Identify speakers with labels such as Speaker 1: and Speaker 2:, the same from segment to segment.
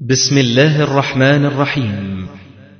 Speaker 1: بسم الله الرحمن الرحيم.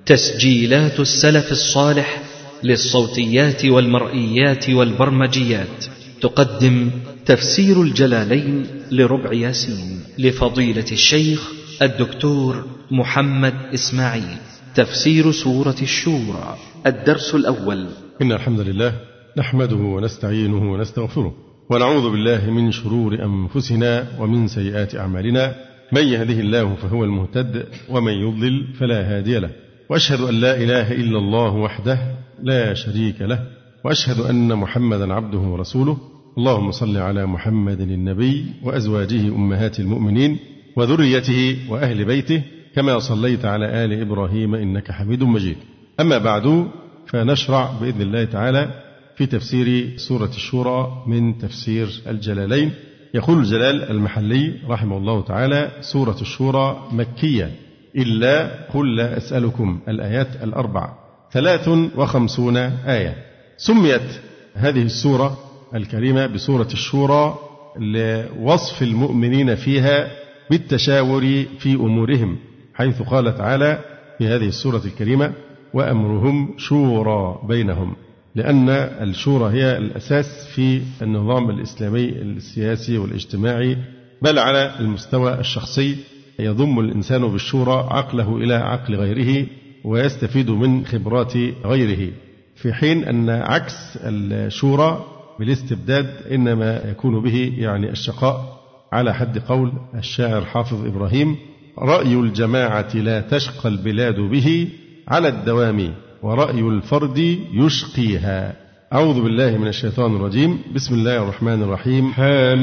Speaker 1: تسجيلات السلف الصالح للصوتيات والمرئيات والبرمجيات. تقدم تفسير الجلالين لربع ياسين لفضيلة الشيخ الدكتور محمد إسماعيل. تفسير سورة الشورى. الدرس الأول.
Speaker 2: إن الحمد لله نحمده ونستعينه ونستغفره ونعوذ بالله من شرور أنفسنا ومن سيئات أعمالنا. من يهده الله فهو المهتد ومن يضلل فلا هادي له. وأشهد أن لا إله إلا الله وحده لا شريك له وأشهد أن محمدا عبده ورسوله. اللهم صل على محمد النبي وأزواجه أمهات المؤمنين وذريته وأهل بيته كما صليت على آل إبراهيم إنك حميد مجيد. أما بعد فنشرع بإذن الله تعالى في تفسير سورة الشورى من تفسير الجلالين. يقول الجلال المحلي رحمه الله تعالى سورة الشورى مكية إلا قل لا أسألكم الآيات الأربع ثلاث وخمسون آية. سميت هذه السورة الكريمة بسورة الشورى لوصف المؤمنين فيها بالتشاور في أمورهم حيث قال تعالى في هذه السورة الكريمة وأمرهم شورى بينهم. لأن الشورى هي الأساس في النظام الإسلامي السياسي والاجتماعي بل على المستوى الشخصي. يضم الإنسان بالشورى عقله إلى عقل غيره ويستفيد من خبرات غيره. في حين أن عكس الشورى بالاستبداد إنما يكون به يعني الشقاء. على حد قول الشاعر حافظ إبراهيم رأي الجماعة لا تشقى البلاد به على الدوام. ورأي الفرد يشقيها. أعوذ بالله من الشيطان الرجيم. بسم الله الرحمن الرحيم. حميم.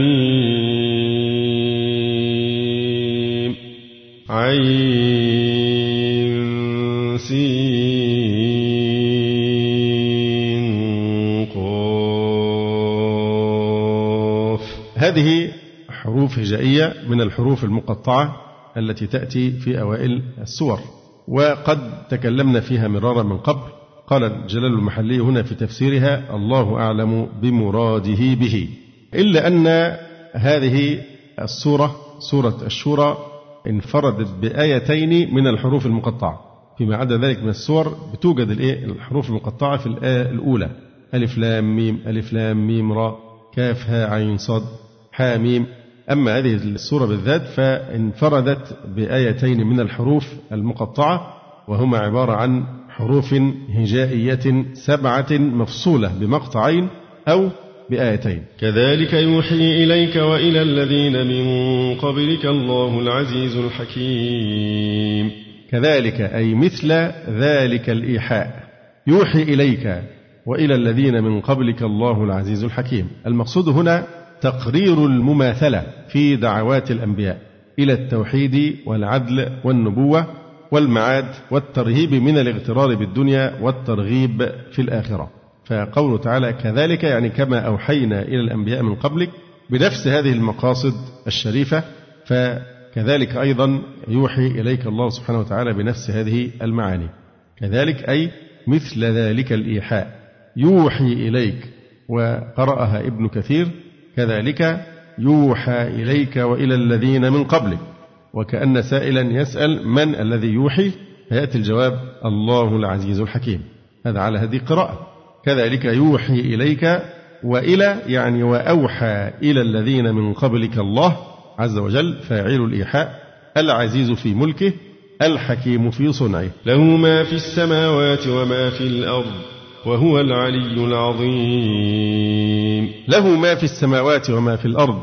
Speaker 2: عين سين. قاف. هذه حروف هجائية من الحروف المقطعة التي تأتي في أوائل السور. وقد تكلمنا فيها مرارا من قبل قال جلال المحلي هنا في تفسيرها الله أعلم بمراده به. إلا أن هذه السورة سورة الشورى انفردت بآيتين من الحروف المقطعة. فيما عدا ذلك من السور بتوجد الإيه؟ الحروف المقطعة في الآية الأولى ألف لام ميم ألف لام ميم را كاف ها عين صاد حاميم أما هذه السورة بالذات فانفردت بآيتين من الحروف المقطعة وهما عبارة عن حروف هجائية سبعة مفصولة بمقطعين أو بآيتين.
Speaker 3: كذلك يوحي إليك وإلى الذين من قبلك الله العزيز الحكيم.
Speaker 2: كذلك أي مثل ذلك الإيحاء. يوحي إليك وإلى الذين من قبلك الله العزيز الحكيم. المقصود هنا تقرير المماثلة في دعوات الأنبياء إلى التوحيد والعدل والنبوة والمعاد والترهيب من الاغترار بالدنيا والترغيب في الآخرة. فقوله تعالى كذلك يعني كما أوحينا إلى الأنبياء من قبلك بنفس هذه المقاصد الشريفة فكذلك أيضا يوحي إليك الله سبحانه وتعالى بنفس هذه المعاني. كذلك أي مثل ذلك الإيحاء. يوحي إليك وقرأها ابن كثير كذلك يوحى إليك وإلى الذين من قبلك وكأن سائلا يسأل من الذي يوحي؟ فيأتي الجواب الله العزيز الحكيم. هذا على هذه القراءة. كذلك يوحي إليك وإلى يعني وأوحى إلى الذين من قبلك الله عز وجل فاعل الإيحاء العزيز في ملكه الحكيم في صنعه.
Speaker 3: له ما في السماوات وما في الأرض. وهو العلي العظيم.
Speaker 2: له ما في السماوات وما في الأرض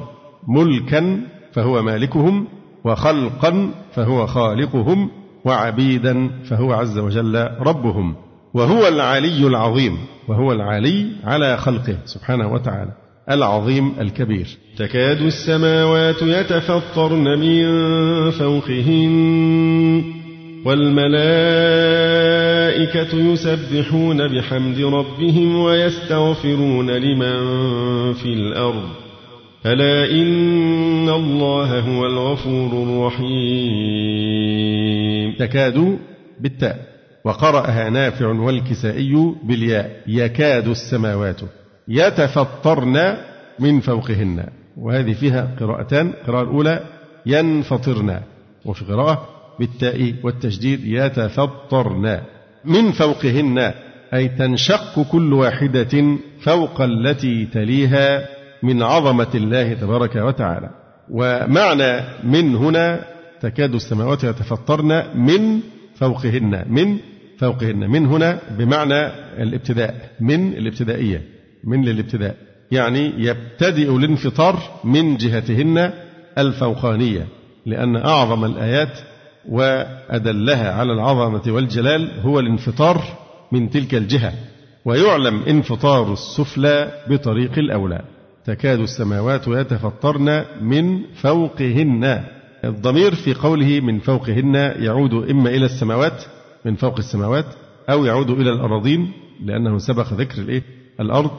Speaker 2: ملكا فهو مالكهم وخلقا فهو خالقهم وعبيدا فهو عز وجل ربهم. وهو العلي العظيم وهو العلي على خلقه سبحانه وتعالى العظيم الكبير.
Speaker 3: تكاد السماوات يتفطرن من فوقهن. والملائكة يسبحون بحمد ربهم ويستغفرون لمن في الأرض. ألا إن الله هو الغفور الرحيم.
Speaker 2: تكاد بالتاء. وقرأها نافع والكسائي بالياء. يكاد السماوات يتفطرن من فوقهن. وهذه فيها قراءتان. القراءة الأولى ينفطرن. وفي قراءة بالتاء والتشديد يتفطرن. من فوقهن أي تنشق كل واحدة فوق التي تليها من عظمة الله تبارك وتعالى. ومعنى من هنا تكاد السماوات يتفطرن من فوقهن من فوقهن. من هنا بمعنى الابتداء من الابتدائية من للابتداء. يعني يبتدئ الانفطار من جهتهن الفوقانية لأن أعظم الآيات وأدلها على العظمة والجلال هو الانفطار من تلك الجهة ويعلم انفطار السفلى بطريق الأولى. تكاد السماوات يتفطرن من فوقهن. الضمير في قوله من فوقهن يعود إما إلى السماوات من فوق السماوات أو يعود إلى الأراضين لأنه سبق ذكر الإيه؟ الأرض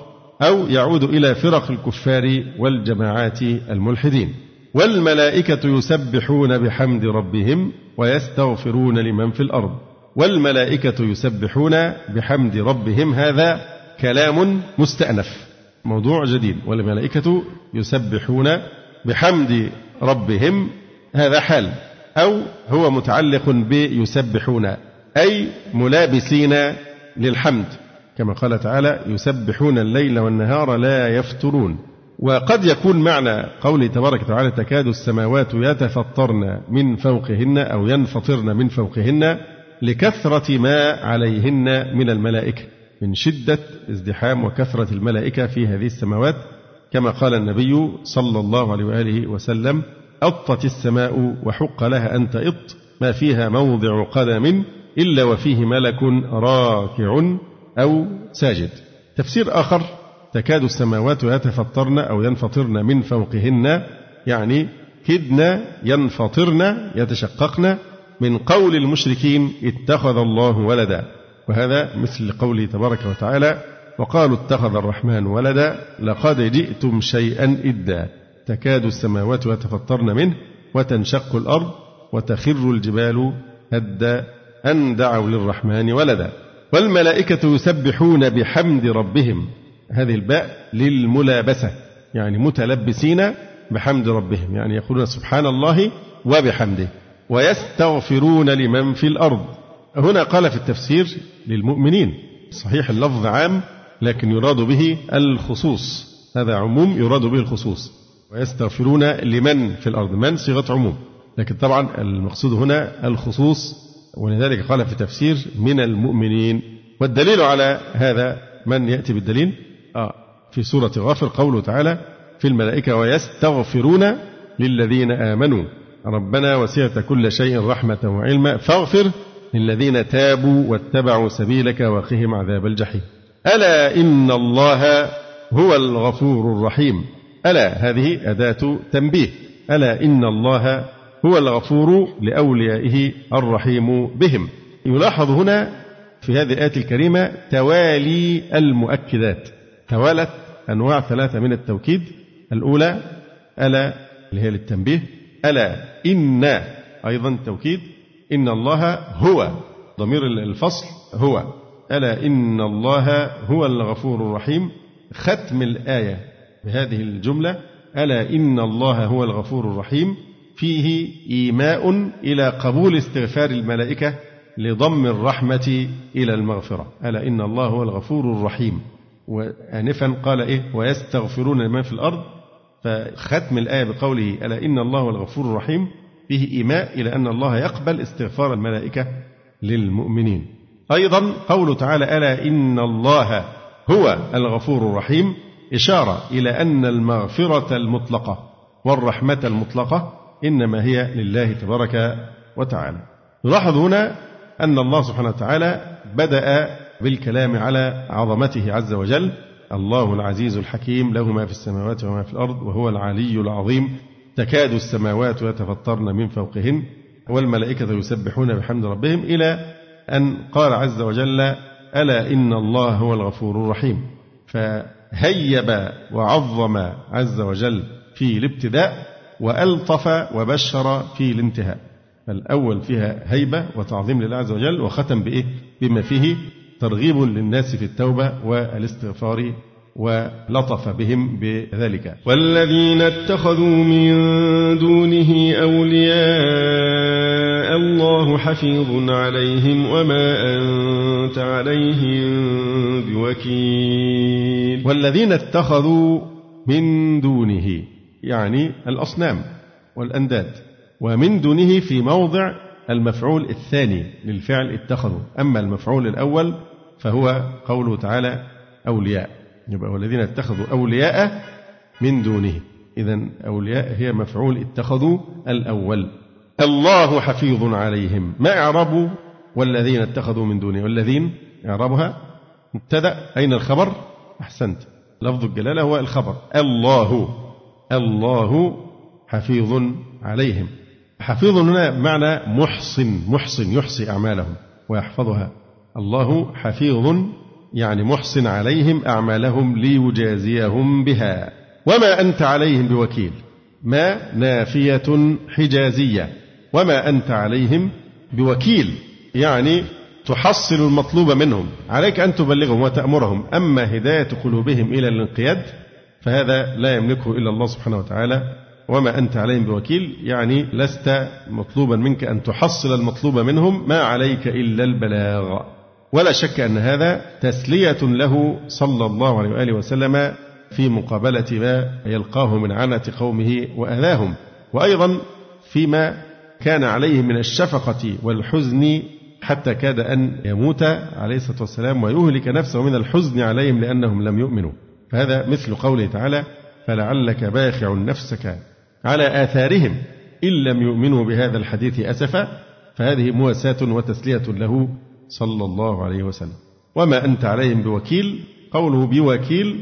Speaker 2: أو يعود إلى فرق الكفار والجماعات الملحدين. والملائكة يسبحون بحمد ربهم ويستغفرون لمن في الأرض. والملائكة يسبحون بحمد ربهم هذا كلام مستأنف. موضوع جديد. والملائكة يسبحون بحمد ربهم هذا حال. أو هو متعلق بيسبحون أي ملابسين للحمد. كما قال تعالى يسبحون الليل والنهار لا يفترون. وقد يكون معنى قوله تبارك وتعالى تكاد السماوات يتفطرن من فوقهن أو ينفطرن من فوقهن لكثرة ما عليهن من الملائكة من شدة ازدحام وكثرة الملائكة في هذه السماوات كما قال النبي صلى الله عليه وآله وسلم أطت السماء وحق لها أن تئط ما فيها موضع قدم إلا وفيه ملك راكع أو ساجد. تفسير آخر تكاد السماوات يتفطرن أو ينفطرن من فوقهن يعني كدن ينفطرن يتشققن من قول المشركين اتخذ الله ولدا. وهذا مثل قوله تبارك وتعالى وقالوا اتخذ الرحمن ولدا لقد جئتم شيئا إدا. تكاد السماوات يتفطرن منه وتنشق الأرض وتخر الجبال هدا أن دعوا للرحمن ولدا. والملائكة يسبحون بحمد ربهم. هذه الباء للملابسة يعني متلبسين بحمد ربهم يعني يقولون سبحان الله وبحمده ويستغفرون لمن في الأرض. هنا قال في التفسير للمؤمنين صحيح اللفظ عام لكن يراد به الخصوص هذا عموم يراد به الخصوص. ويستغفرون لمن في الأرض من؟ صيغة عموم. لكن طبعا المقصود هنا الخصوص ولذلك قال في تفسير من المؤمنين. والدليل على هذا من يأتي بالدليل؟ آه في سورة غافر قوله تعالى في الملائكة ويستغفرون للذين آمنوا. ربنا وسعت كل شيء رحمة وعلما فاغفر للذين تابوا واتبعوا سبيلك وقهم عذاب الجحيم. ألا إن الله هو الغفور الرحيم. ألا هذه أداة تنبيه. ألا إن الله هو الغفور لأوليائه الرحيم بهم. يلاحظ هنا في هذه الآية الكريمة توالي المؤكدات. توالت أنواع ثلاثة من التوكيد. الأولى ألا اللي هي للتنبيه ألا إن أيضا توكيد. إن الله هو ضمير الفصل هو. ألا إن الله هو الغفور الرحيم. ختم الآية بهذه الجملة ألا إن الله هو الغفور الرحيم. فيه إيماء إلى قبول استغفار الملائكة لضم الرحمة إلى المغفرة. ألا إن الله هو الغفور الرحيم. وآنفا قال إيه؟ ويستغفرون لمن في الأرض. فختم الآية بقوله ألا إن الله الغفور الرحيم. فيه إيماء إلى أن الله يقبل استغفار الملائكة للمؤمنين. أيضا قوله تعالى ألا إن الله هو الغفور الرحيم. إشارة إلى أن المغفرة المطلقة والرحمة المطلقة إنما هي لله تبارك وتعالى. نلاحظ هنا أن الله سبحانه وتعالى بدأ بالكلام على عظمته عز وجل. الله العزيز الحكيم له ما في السماوات وما في الأرض وهو العلي العظيم. تكاد السماوات يتفطرن من فوقهن والملائكة يسبحون بحمد ربهم إلى أن قال عز وجل ألا إن الله هو الغفور الرحيم. فهيب وعظم عز وجل في الابتداء وألطف وبشر في الانتهاء. الأول فيها هيبة وتعظيم لله عز وجل وختم بإيه؟ بما فيه ترغيب للناس في التوبة والاستغفار ولطف بهم بذلك.
Speaker 3: والذين اتخذوا من دونه أولياء الله حفيظ عليهم وما أنت عليهم بوكيل.
Speaker 2: والذين اتخذوا من دونه يعني الأصنام والأنداد ومن دونه في موضع المفعول الثاني للفعل اتخذوا. أما المفعول الأول فهو قوله تعالى أولياء. يبقى والذين اتخذوا أولياء من دونه. إذا أولياء هي مفعول اتخذوا الأول. الله حفيظ عليهم. ما إعراب والذين اتخذوا من دونه؟ والذين إعرابها مبتدأ أين الخبر؟ أحسنت. لفظ الجلالة هو الخبر. الله. الله حفيظ عليهم. حفيظ هنا بمعنى محصن. محصن يحصي أعمالهم ويحفظها. الله حفيظ يعني محسن عليهم أعمالهم ليجازيهم بها. وما أنت عليهم بوكيل ما نافية حجازية. وما أنت عليهم بوكيل يعني تحصل المطلوب منهم. عليك أن تبلغهم وتأمرهم. أما هداية قلوبهم إلى الانقياد فهذا لا يملكه إلا الله سبحانه وتعالى. وما أنت عليهم بوكيل يعني لست مطلوبا منك أن تحصل المطلوب منهم ما عليك إلا البلاغ. ولا شك أن هذا تسلية له صلى الله عليه وآله وسلم في مقابلة ما يلقاه من عنة قومه وأذاهم وأيضا فيما كان عليه من الشفقة والحزن حتى كاد أن يموت عليه الصلاة والسلام ويهلك نفسه من الحزن عليهم لأنهم لم يؤمنوا. فهذا مثل قوله تعالى فلعلك باخع نفسك على آثارهم إن لم يؤمنوا بهذا الحديث أسفا. فهذه مواساة وتسلية له صلى الله عليه وسلم. وما أنت عليهم بوكيل؟ قوله بوكيل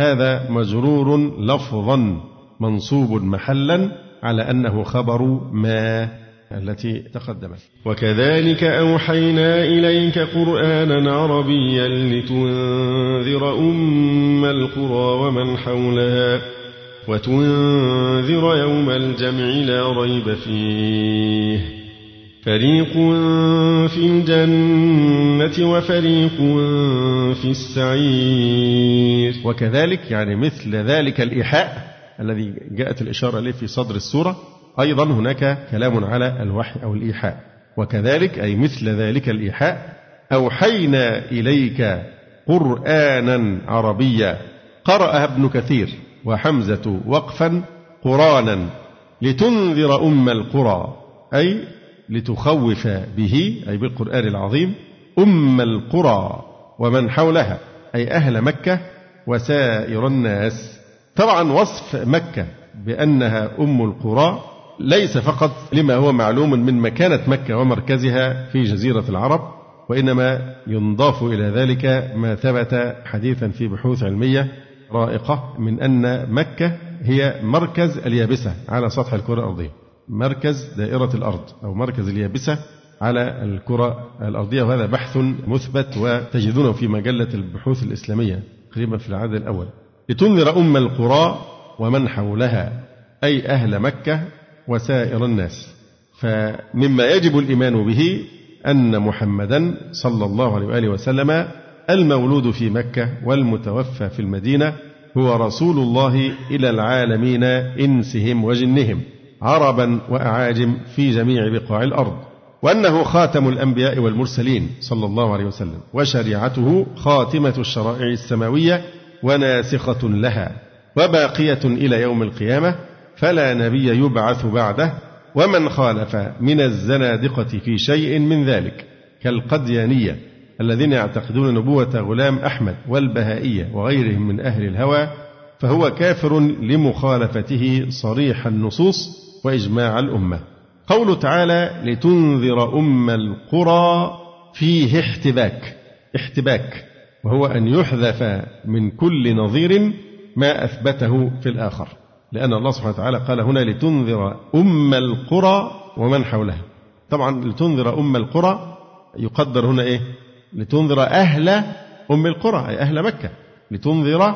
Speaker 2: هذا مجرور لفظا منصوب محلا على أنه خبر ما التي تقدمت.
Speaker 3: وكذلك أوحينا إليك قرآنا عربيا لتنذر أم القرى ومن حولها وتنذر يوم الجمع لا ريب فيه. فريق في الجنة وفريق في السعير
Speaker 2: وكذلك يعني مثل ذلك الإيحاء الذي جاءت الإشارة إليه في صدر السورة أيضا هناك كلام على الوحي أو الإيحاء. وكذلك أي مثل ذلك الإيحاء أوحينا إليك قرآنا عربيا قرأها ابن كثير وحمزة وقفا قرانا لتنذر أم القرى أي لتخوف به أي بالقرآن العظيم أم القرى ومن حولها أي أهل مكة وسائر الناس. طبعا وصف مكة بأنها أم القرى ليس فقط لما هو معلوم من مكانة مكة ومركزها في جزيرة العرب وإنما ينضاف إلى ذلك ما ثبت حديثا في بحوث علمية رائقة من أن مكة هي مركز اليابسة على سطح الكرة الأرضية. مركز دائرة الأرض أو مركز اليابسة على الكرة الأرضية وهذا بحث مثبت وتجدونه في مجلة البحوث الإسلامية تقريبا في العدد الأول. لتنذر أم القرى ومن حولها أي أهل مكة وسائر الناس. فمما يجب الإيمان به أن محمدا صلى الله عليه وآله وسلم المولود في مكة والمتوفى في المدينة هو رسول الله إلى العالمين إنسهم وجنهم. عربا وأعاجم في جميع بقاع الأرض وأنه خاتم الأنبياء والمرسلين صلى الله عليه وسلم وشريعته خاتمة الشرائع السماوية وناسخة لها وباقية إلى يوم القيامة فلا نبي يبعث بعده ومن خالف من الزنادقة في شيء من ذلك كالقديانية الذين يعتقدون نبوة غلام أحمد والبهائية وغيرهم من أهل الهوى فهو كافر لمخالفته صريح النصوص وإجماع الأمة. قوله تعالى لتنذر أم القرى فيه احتباك احتباك وهو أن يحذف من كل نظير ما أثبته في الآخر. لأن الله سبحانه وتعالى قال هنا لتنذر أم القرى ومن حولها. طبعا لتنذر أم القرى يقدر هنا إيه؟ لتنذر أهل أم القرى أي أهل مكة. لتنذر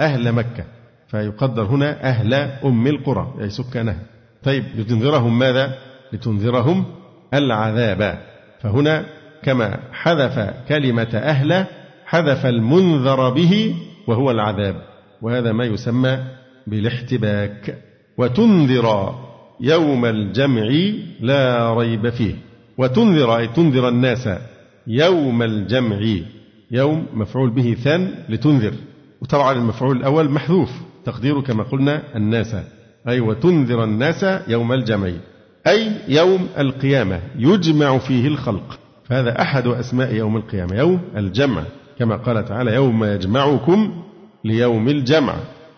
Speaker 2: أهل مكة فيقدر هنا أهل أم القرى أي سكانها. طيب لتنذرهم ماذا؟ لتنذرهم العذاب. فهنا كما حذف كلمة أهل حذف المنذر به وهو العذاب. وهذا ما يسمى بالاحتباك. وتنذر يوم الجمع لا ريب فيه. وتنذر أي تنذر الناس يوم الجمع يوم مفعول به ثان لتنذر. وطبعا المفعول الأول محذوف. تقديره كما قلنا الناس. أي وتنذر الناس يوم الجمع أي يوم القيامة يجمع فيه الخلق. فهذا أحد أسماء يوم القيامة يوم الجمع. كما قال تعالى يوم يجمعكم ليوم الجمع.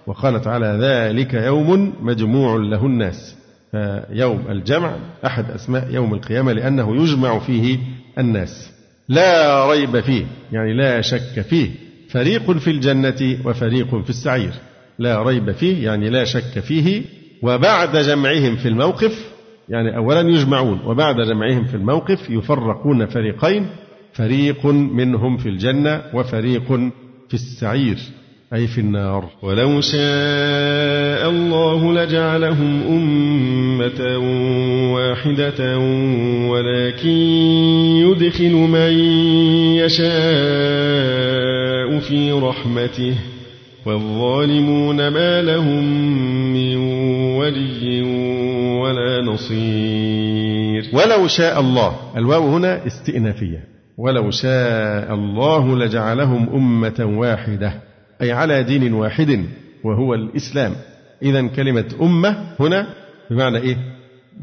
Speaker 2: وقال تعالى ذلك يوم مجموع له الناس. فيوم الجمع أحد أسماء يوم القيامة لأنه يجمع فيه الناس. لا ريب فيه يعني لا شك فيه. فريق في الجنة وفريق في السعير. لا ريب فيه يعني لا شك فيه وبعد جمعهم في الموقف يعني أولا يجمعون وبعد جمعهم في الموقف يفرقون فريقين فريق منهم في الجنة وفريق في السعير أي في النار.
Speaker 3: ولو شاء الله لجعلهم أمة واحدة ولكن يدخل من يشاء في رحمته. والظالمون ما لهم من ولي ولا نصير.
Speaker 2: ولو شاء الله. الواو هنا استئنافية. ولو شاء الله لجعلهم أمة واحدة أي على دين واحد وهو الإسلام. إذا كلمة أمة هنا بمعنى إيه؟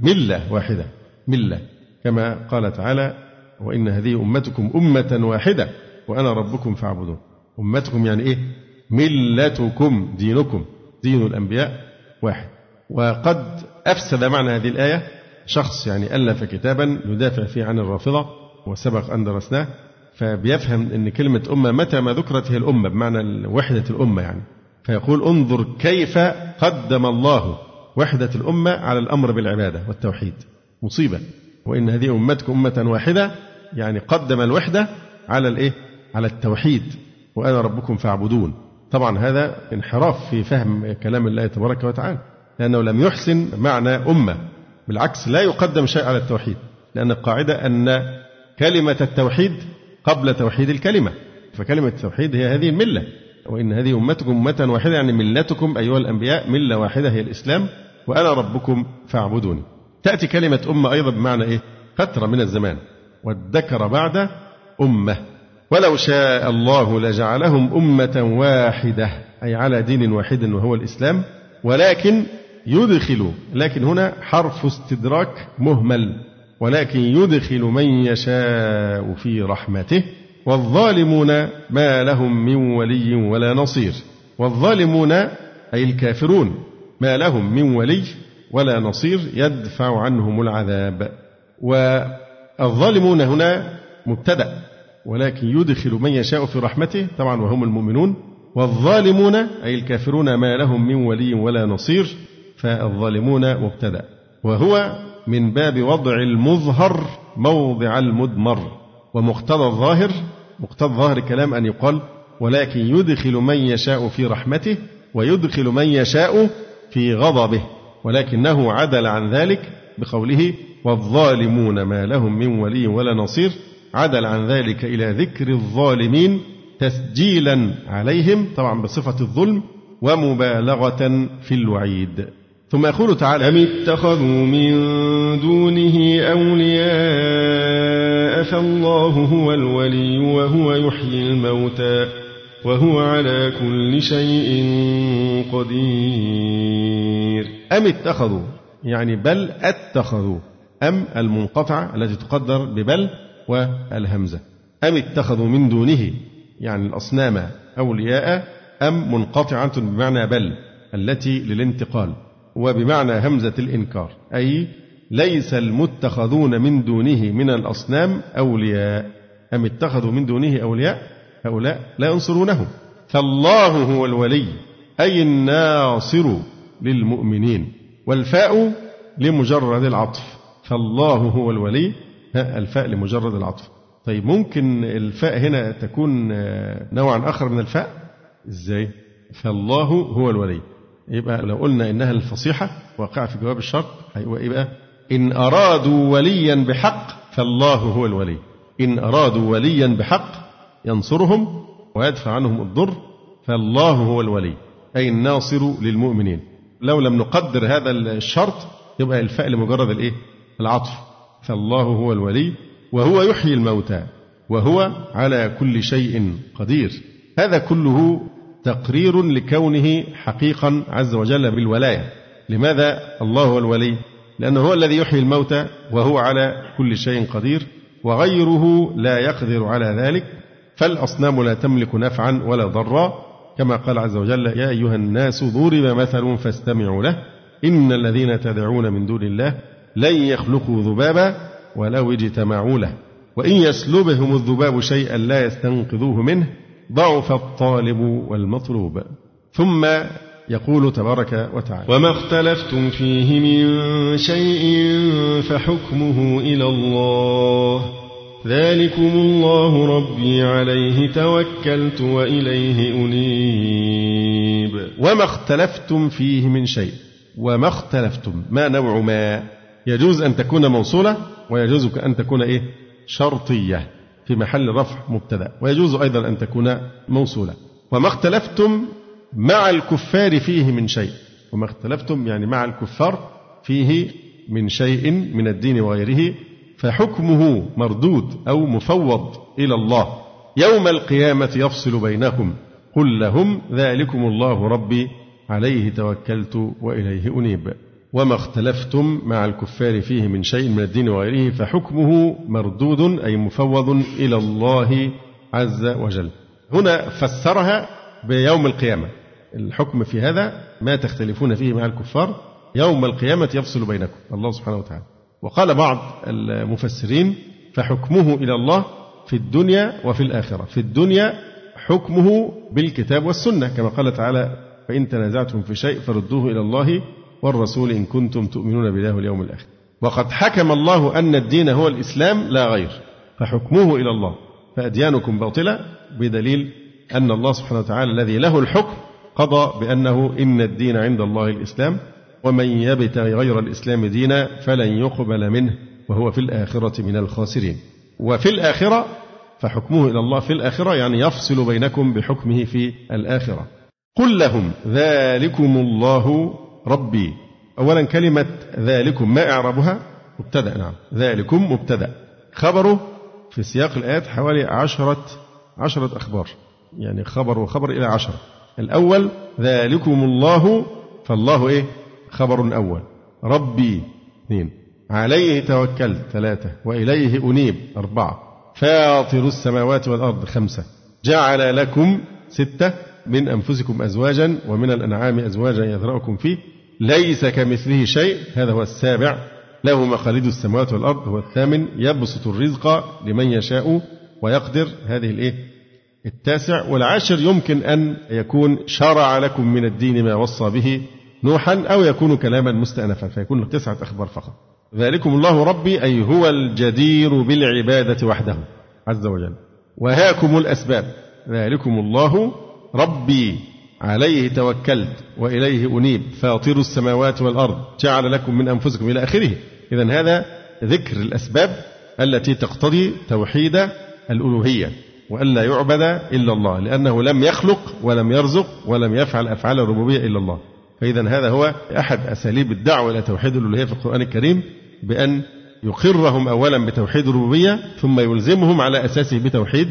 Speaker 2: ملة واحدة ملة. كما قال تعالى وإن هذه أمتكم أمة واحدة وأنا ربكم فاعبدون. أمتكم يعني إيه؟ ملتكم دينكم. دين الأنبياء واحد. وقد أفسد معنى هذه الآية شخص يعني ألف كتابا يدافع فيه عن الرافضة وسبق أن درسناه فبيفهم أن كلمة أمة متى ما ذكرت هي الأمة بمعنى وحدة الأمة يعني. فيقول انظر كيف قدم الله وحدة الأمة على الأمر بالعبادة والتوحيد. مصيبة. وإن هذه أمتكم أمة واحدة يعني قدم الوحدة على الإيه؟ على التوحيد. وأنا ربكم فاعبدون. طبعا هذا انحراف في فهم كلام الله تبارك وتعالى لأنه لم يحسن معنى أمة بالعكس لا يقدم شيء على التوحيد لأن القاعدة أن كلمة التوحيد قبل توحيد الكلمة فكلمة التوحيد هي هذه الملة وإن هذه أمتكم أمة واحدة يعني ملتكم أيها الأنبياء ملة واحدة هي الإسلام وأنا ربكم فاعبدوني. تأتي كلمة أمة أيضا بمعنى إيه؟ فترة من الزمان والذكر بعد أمة. ولو شاء الله لجعلهم أمة واحدة أي على دين واحد وهو الإسلام ولكن يدخل لكن هنا حرف استدراك مهمل ولكن يدخل من يشاء في رحمته والظالمون ما لهم من ولي ولا نصير والظالمون أي الكافرون ما لهم من ولي ولا نصير يدفع عنهم العذاب والظالمون هنا مبتدأ. ولكن يدخل من يشاء في رحمته طبعا وهم المؤمنون. والظالمون أي الكافرون ما لهم من ولي ولا نصير فالظالمون مبتدأ. وهو من باب وضع المظهر موضع المدمر. ومقتضى الظاهر مقتضى ظاهر الكلام أن يقال ولكن يدخل من يشاء في رحمته ويدخل من يشاء في غضبه. ولكنه عدل عن ذلك بقوله والظالمون ما لهم من ولي ولا نصير. عدل عن ذلك إلى ذكر الظالمين تسجيلا عليهم طبعا بصفة الظلم ومبالغة في الوعيد. ثم يقول تعالى
Speaker 3: أم اتخذوا من دونه أولياء فالله هو الولي وهو يحيي الموتى وهو على كل شيء قدير.
Speaker 2: أم اتخذوا يعني بل اتخذوا أم المنقطعة التي تقدر ببل والهمزة. أم اتخذوا من دونه يعني الأصنام أولياء أم منقطعة بمعنى بل التي للانتقال وبمعنى همزة الإنكار. أي ليس المتخذون من دونه من الأصنام أولياء. أم اتخذوا من دونه أولياء؟ هؤلاء لا ينصرونه فالله هو الولي أي الناصر للمؤمنين والفاء لمجرد العطف. فالله هو الولي الفاء لمجرد العطف. طيب ممكن الفاء هنا تكون نوعا آخر من الفاء؟ إزاي؟ فالله هو الولي. يبقى لو قلنا إنها الفصيحة واقعة في جواب الشرط يبقى إن أرادوا وليا بحق فالله هو الولي. إن أرادوا وليا بحق ينصرهم ويدفع عنهم الضر فالله هو الولي. أي الناصر للمؤمنين. لو لم نقدر هذا الشرط يبقى الفاء لمجرد الإيه؟ العطف. فالله هو الولي وهو يحيي الموتى وهو على كل شيء قدير. هذا كله تقرير لكونه حقيقا عز وجل بالولاية. لماذا الله هو الولي؟ لأنه هو الذي يحيي الموتى وهو على كل شيء قدير وغيره لا يقدر على ذلك. فالأصنام لا تملك نفعا ولا ضرا. كما قال عز وجل يا أيها الناس ضرب مثل فاستمعوا له إن الذين تدعون من دون الله لن يخلقوا ذبابا ولو اجتمعوا له. وإن يسلبهم الذباب شيئا لا يستنقذوه منه ضعف الطالب والمطلوب. ثم يقول تبارك وتعالى
Speaker 3: وما اختلفتم فيه من شيء فحكمه إلى الله ذلكم الله ربي عليه توكلت وإليه أنيب.
Speaker 2: وما اختلفتم فيه من شيء وما اختلفتم ما نوع ما؟ يجوز أن تكون موصولة ويجوز أن تكون إيه؟ شرطية في محل رفع مبتدأ. ويجوز أيضا أن تكون موصولة. وما اختلفتم مع الكفار فيه من شيء. وما اختلفتم يعني مع الكفار فيه من شيء من الدين وغيره فحكمه مردود أو مفوض إلى الله. يوم القيامة يفصل بينهم قل لهم ذلكم الله ربي عليه توكلت وإليه أنيب. وما اختلفتم مع الكفار فيه من شيء من الدين وغيره فحكمه مردود أي مفوض إلى الله عز وجل. هنا فسرها بيوم القيامة. الحكم في هذا ما تختلفون فيه مع الكفار يوم القيامة يفصل بينكم. الله سبحانه وتعالى. وقال بعض المفسرين فحكمه إلى الله في الدنيا وفي الآخرة. في الدنيا حكمه بالكتاب والسنة كما قال تعالى فإن تنازعتم في شيء فردوه إلى الله والرسول إن كنتم تؤمنون بالله واليوم الآخر. وقد حكم الله أن الدين هو الإسلام لا غير. فحكمه إلى الله. فأديانكم باطلة بدليل أن الله سبحانه وتعالى الذي له الحكم قضى بأنه إن الدين عند الله الإسلام ومن يبتغي غير الإسلام دينا فلن يقبل منه وهو في الآخرة من الخاسرين. وفي الآخرة فحكمه إلى الله في الآخرة يعني يفصل بينكم بحكمه في الآخرة. قل لهم ذلكم الله ربي. أولا كلمة ذلكم ما إعرابها مبتدأ نعم. ذلكم مبتدأ. خبره في سياق الآيات حوالي عشرة عشرة أخبار. يعني خبر وخبر إلى عشرة. الأول ذلكم الله فالله إيه؟ خبر أول. ربي اثنين. عليه توكلت ثلاثة. وإليه أنيب أربعة. فاطر السماوات والأرض خمسة. جعل لكم ستة. من أنفسكم أزواجا ومن الأنعام أزواجا يذرأكم فيه. ليس كمثله شيء. هذا هو السابع. له مخاليد السماوات والأرض. هو الثامن. يبسط الرزق لمن يشاء ويقدر. هذه الإيه؟ التاسع. والعاشر يمكن أن يكون شرع لكم من الدين ما وصى به نوحا أو يكون كلاما مستأنفا فيكون تسعة أخبار فقط. ذلكم الله ربي أي هو الجدير بالعبادة وحده عز وجل. وهاكم الأسباب. ذلكم الله ربي عليه توكلت وإليه أنيب. فاطر السماوات والأرض جعل لكم من أنفسكم إلى آخره. إذا هذا ذكر الأسباب التي تقتضي توحيد الألوهية وألا يعبد إلا الله لأنه لم يخلق ولم يرزق ولم يفعل أفعال الربوبية إلا الله. فإذا هذا هو أحد أساليب الدعوة إلى توحيد الألوهية في القرآن الكريم بأن يقرهم أولا بتوحيد الربوبية ثم يلزمهم على أساسه بتوحيد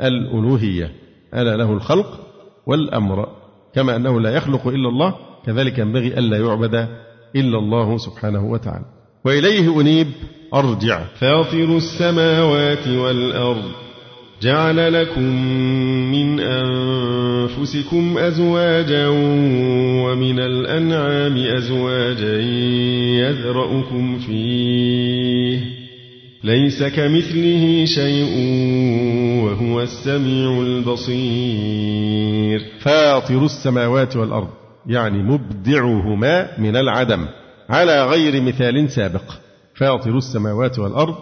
Speaker 2: الألوهية. ألا له الخلق والأمر كما أنه لا يخلق إلا الله كذلك ينبغي ألا يعبد إلا الله سبحانه وتعالى. وإليه أنيب أرجع.
Speaker 3: فاطر السماوات والأرض جعل لكم من أنفسكم أزواجا ومن الأنعام أزواجا يذرأكم فيه. ليس كمثله شيء وهو السميع البصير.
Speaker 2: فاطر السماوات والأرض يعني مبدعهما من العدم على غير مثال سابق. فاطر السماوات والأرض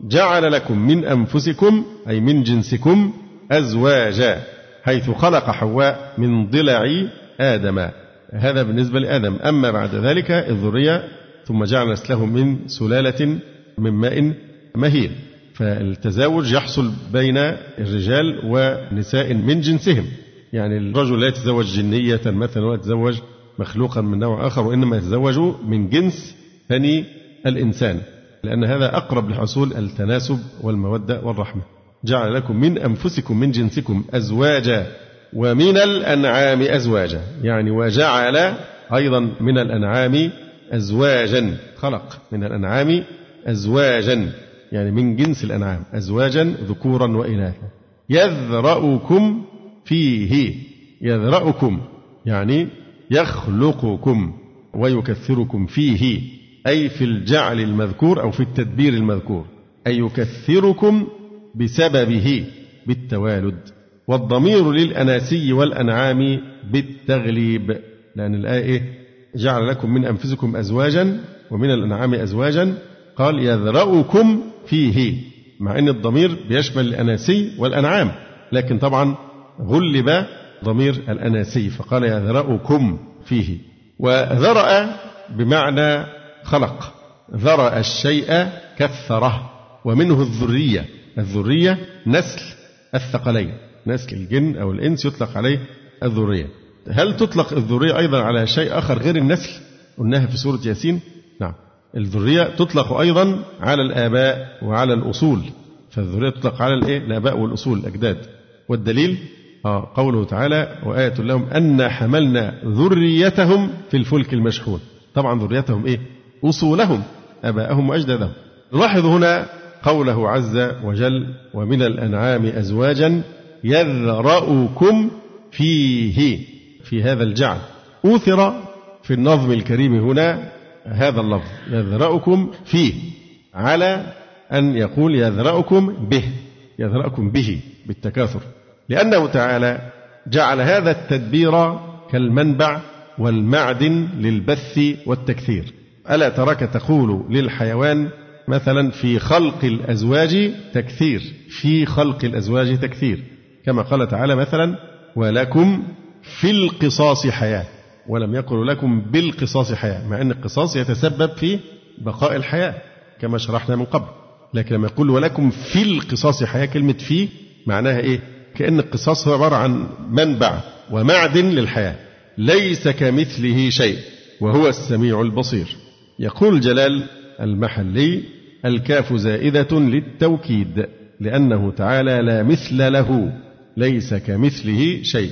Speaker 2: جعل لكم من أنفسكم أي من جنسكم أزواجا حيث خلق حواء من ضلع آدم. هذا بالنسبة لآدم. أما بعد ذلك الذرية ثم جعل نسله من سلالة من ماء مهين فالتزاوج يحصل بين الرجال ونساء من جنسهم. يعني الرجل لا يتزوج جنية مثلا ولا يتزوج مخلوقا من نوع آخر وإنما يتزوج من جنس بني الإنسان. لأن هذا أقرب لحصول التناسب والمودة والرحمة. جعل لكم من أنفسكم من جنسكم أزواجا ومن الأنعام أزواجا. يعني وجعل أيضا من الأنعام أزواجا. خلق من الأنعام أزواجا. يعني من جنس الأنعام أزواجا ذكورا وإناثا يذرأكم فيه يذرأكم يعني يخلقكم ويكثركم فيه أي في الجعل المذكور أو في التدبير المذكور أي يكثركم بسببه بالتوالد. والضمير للأناسي والأنعام بالتغليب لأن الآية إيه؟ جعل لكم من أنفسكم أزواجا ومن الأنعام أزواجا. قال يذرأكم فيه. مع أن الضمير بيشمل الأناسي والأنعام لكن طبعا غلب ضمير الأناسي فقال يذرأكم فيه. وذرأ بمعنى خلق. ذرأ الشيء كثره ومنه الذرية. الذرية نسل الثقلين. نسل الجن أو الإنس يطلق عليه الذرية. هل تطلق الذرية أيضا على شيء آخر غير النسل؟ قلناها في سورة ياسين؟ نعم. الذرية تطلق أيضا على الآباء وعلى الأصول. فالذرية تطلق على الإيه؟ الآباء والأصول الأجداد والدليل؟ آه قوله تعالى وآية لهم أن حملنا ذريتهم في الفلك المشحون. طبعا ذريتهم إيه؟ أصولهم أباءهم وأجدادهم. نلاحظ هنا قوله عز وجل ومن الأنعام أزواجا يذرأكم فيه في هذا الجعل. أوثر في النظم الكريم هنا هذا اللفظ يذرأكم فيه على أن يقول يذرأكم به يذرأكم به بالتكاثر. لأنه تعالى جعل هذا التدبير كالمنبع والمعدن للبث والتكثير. ألا تراك تقول للحيوان مثلا في خلق الأزواج تكثير في خلق الأزواج تكثير. كما قال تعالى مثلا ولكم في القصاص حياة. ولم يقل لكم بالقصاص حياة مع أن القصاص يتسبب في بقاء الحياة كما شرحنا من قبل. لكن لما يقول ولكم في القصاص حياة كلمة في معناها إيه؟ كأن القصاص هو عبارة عن منبع ومعدن للحياة ليس كمثله شيء وهو السميع البصير. يقول جلال المحلي الكاف زائدة للتوكيد لأنه تعالى لا مثل له ليس كمثله شيء.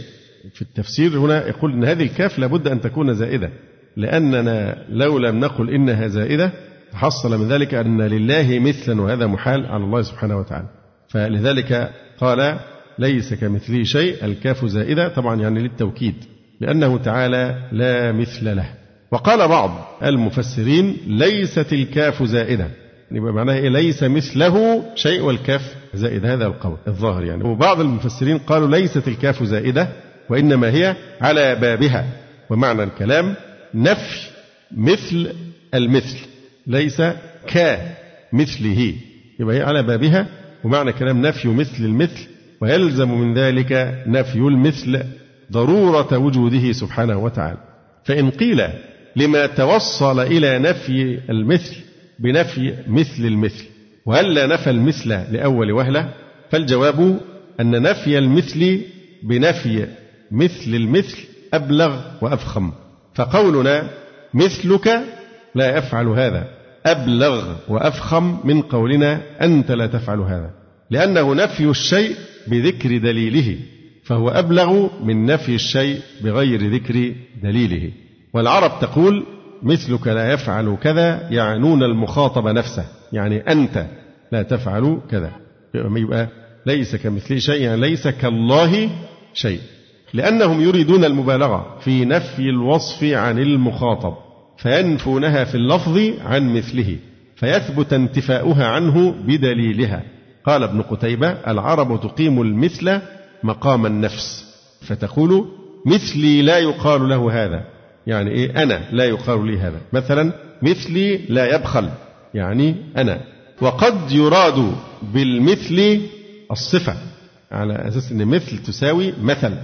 Speaker 2: في التفسير هنا يقول أن هذه الكاف لابد أن تكون زائدة لأننا لو لم نقل إنها زائدة حصل من ذلك أن لله مثلا وهذا محال على الله سبحانه وتعالى. فلذلك قال ليس كمثله شيء الكاف زائدة طبعا يعني للتوكيد لأنه تعالى لا مثل له. وقال بعض المفسرين ليست الكاف زائدة. يبقى معناها إيه؟ ليس مثله شيء والكاف زائد. هذا القول الظاهر يعني. وبعض المفسرين قالوا ليست الكاف زائدة. وإنما هي على بابها. ومعنى الكلام نفي مثل المثل ليس كمثله. يبقى هي على بابها ومعنى كلام نفي مثل المثل ويلزم من ذلك نفي المثل ضرورة وجوده سبحانه وتعالى. فإن قيل لما توصل إلى نفي المثل بنفي مثل المثل وهل لا نفى المثل لأول وهلة؟ فالجواب أن نفي المثل بنفي مثل المثل أبلغ وأفخم. فقولنا مثلك لا يفعل هذا. أبلغ وأفخم من قولنا أنت لا تفعل هذا. لأنه نفي الشيء بذكر دليله فهو أبلغ من نفي الشيء بغير ذكر دليله. والعرب تقول مثلك لا يفعل كذا يعنون المخاطب نفسه يعني أنت لا تفعل كذا. يبقى ليس كمثله شيء يعني ليس كالله شيء. لأنهم يريدون المبالغة في نفي الوصف عن المخاطب فينفونها في اللفظ عن مثله فيثبت انتفاؤها عنه بدليلها. قال ابن قتيبة العرب تقيم المثل مقام النفس. فتقول مثلي لا يقال له هذا. يعني إيه؟ أنا لا يقال لي هذا. مثلا مثلي لا يبخل. يعني أنا. وقد يراد بالمثل الصفة على أساس أن مثل تساوي مثل.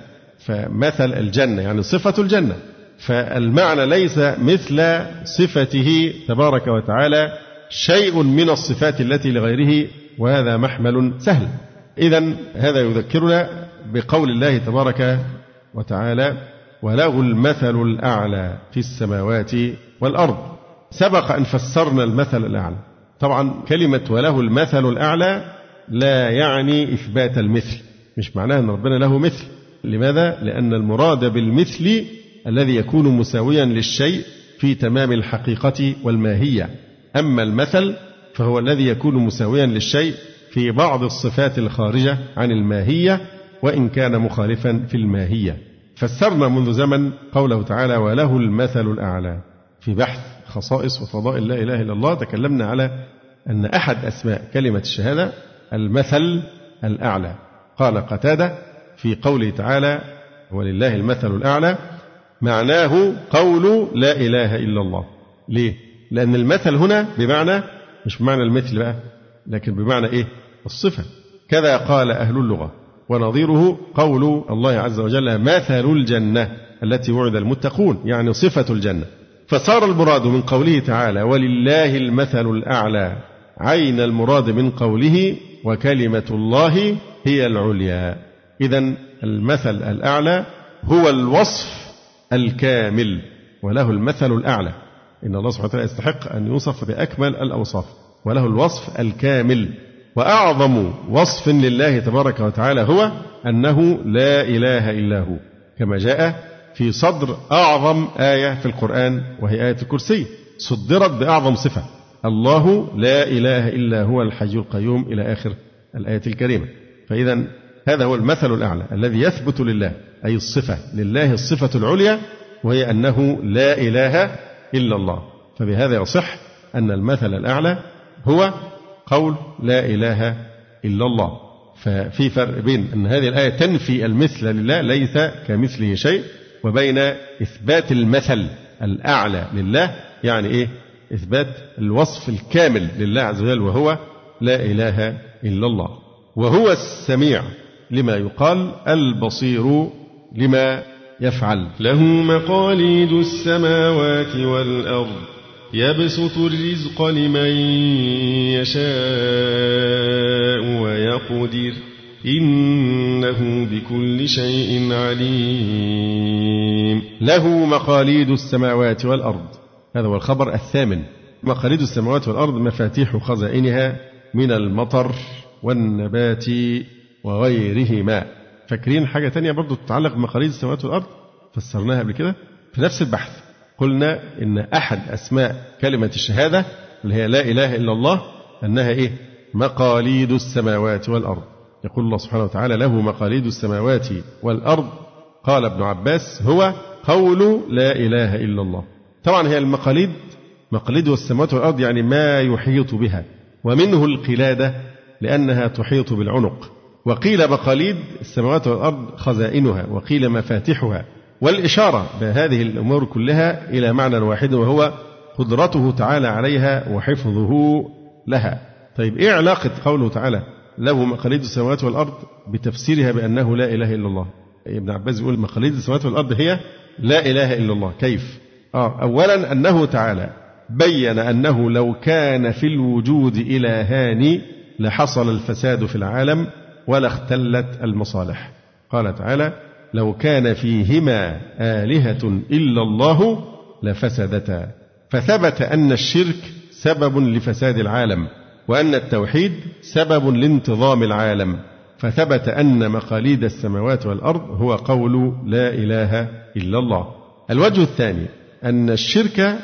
Speaker 2: فمثل الجنة يعني صفة الجنة. فالمعنى ليس مثل صفته تبارك وتعالى شيء من الصفات التي لغيره وهذا محمل سهل. إذا هذا يذكرنا بقول الله تبارك وتعالى وله المثل الأعلى في السماوات والأرض سبق أن فسرنا المثل الأعلى. طبعا كلمة وله المثل الأعلى لا يعني إثبات المثل مش معناها أن ربنا له مثل. لماذا؟ لأن المراد بالمثل الذي يكون مساويا للشيء في تمام الحقيقة والماهية. أما المثل فهو الذي يكون مساويا للشيء في بعض الصفات الخارجة عن الماهية وإن كان مخالفا في الماهية. فسرنا منذ زمن قوله تعالى وله المثل الأعلى في بحث خصائص وفضائل لا إله إلا الله تكلمنا على أن أحد أسماء كلمة الشهادة المثل الأعلى. قال قتادة في قوله تعالى ولله المثل الأعلى معناه قول لا إله إلا الله ليه؟ لأن المثل هنا بمعنى مش بمعنى المثل بقى لكن بمعنى إيه؟ الصفة كذا قال أهل اللغة ونظيره قول الله عز وجل مثل الجنة التي وعد المتقون يعني صفة الجنة فصار المراد من قوله تعالى ولله المثل الأعلى عين المراد من قوله وكلمة الله هي العليا إذا المثل الأعلى هو الوصف الكامل وله المثل الأعلى. إن الله سبحانه وتعالى يستحق أن يوصف بأكمل الأوصاف وله الوصف الكامل. وأعظم وصف لله تبارك وتعالى هو أنه لا إله إلا هو كما جاء في صدر أعظم آية في القرآن وهي آية الكرسي صدرت بأعظم صفة الله لا إله إلا هو الحي القيوم إلى آخر الآية الكريمة. فإذا هذا هو المثل الأعلى الذي يثبت لله أي الصفة لله الصفة العليا وهي أنه لا إله إلا الله. فبهذا يصح أن المثل الأعلى هو قول لا إله إلا الله. ففي فرق بين أن هذه الآية تنفي المثل لله ليس كمثله شيء وبين إثبات المثل الأعلى لله يعني إيه؟ إثبات الوصف الكامل لله عز وجل وهو لا إله إلا الله. وهو السميع لما يقال البصير لما يفعل.
Speaker 3: له مقاليد السماوات والأرض يبسط الرزق لمن يشاء ويقدر. إنه بكل شيء عليم.
Speaker 2: له مقاليد السماوات والأرض. هذا هو الخبر الثامن. مقاليد السماوات والأرض مفاتيح خزائنها من المطر والنبات. وغيرهما. فاكرين حاجة تانية برضو تتعلق بمقاليد السماوات والأرض؟ فسرناها قبل كده في نفس البحث. قلنا إن أحد أسماء كلمة الشهادة اللي هي لا إله إلا الله أنها إيه؟ مقاليد السماوات والأرض. يقول الله سبحانه وتعالى له مقاليد السماوات والأرض. قال ابن عباس هو قول لا إله إلا الله. طبعا هي المقاليد مقاليد السماوات والأرض يعني ما يحيط بها. ومنه القلادة لأنها تحيط بالعنق. وقيل مقاليد السماوات والأرض خزائنها وقيل مفاتحها والإشارة بهذه الأمور كلها إلى معنى واحد وهو قدرته تعالى عليها وحفظه لها. طيب إيه علاقة قوله تعالى له مقاليد السماوات والأرض بتفسيرها بأنه لا إله إلا الله؟ ابن عباس يقول مقاليد السماوات والأرض هي لا إله إلا الله. كيف؟ آه أولا أنه تعالى بين أنه لو كان في الوجود إلهان لحصل الفساد في العالم ولا اختلت المصالح. قال تعالى لو كان فيهما آلهة إلا الله لفسدتا. فثبت أن الشرك سبب لفساد العالم وأن التوحيد سبب لانتظام العالم. فثبت أن مقاليد السماوات والأرض هو قول لا إله إلا الله. الوجه الثاني أن الشرك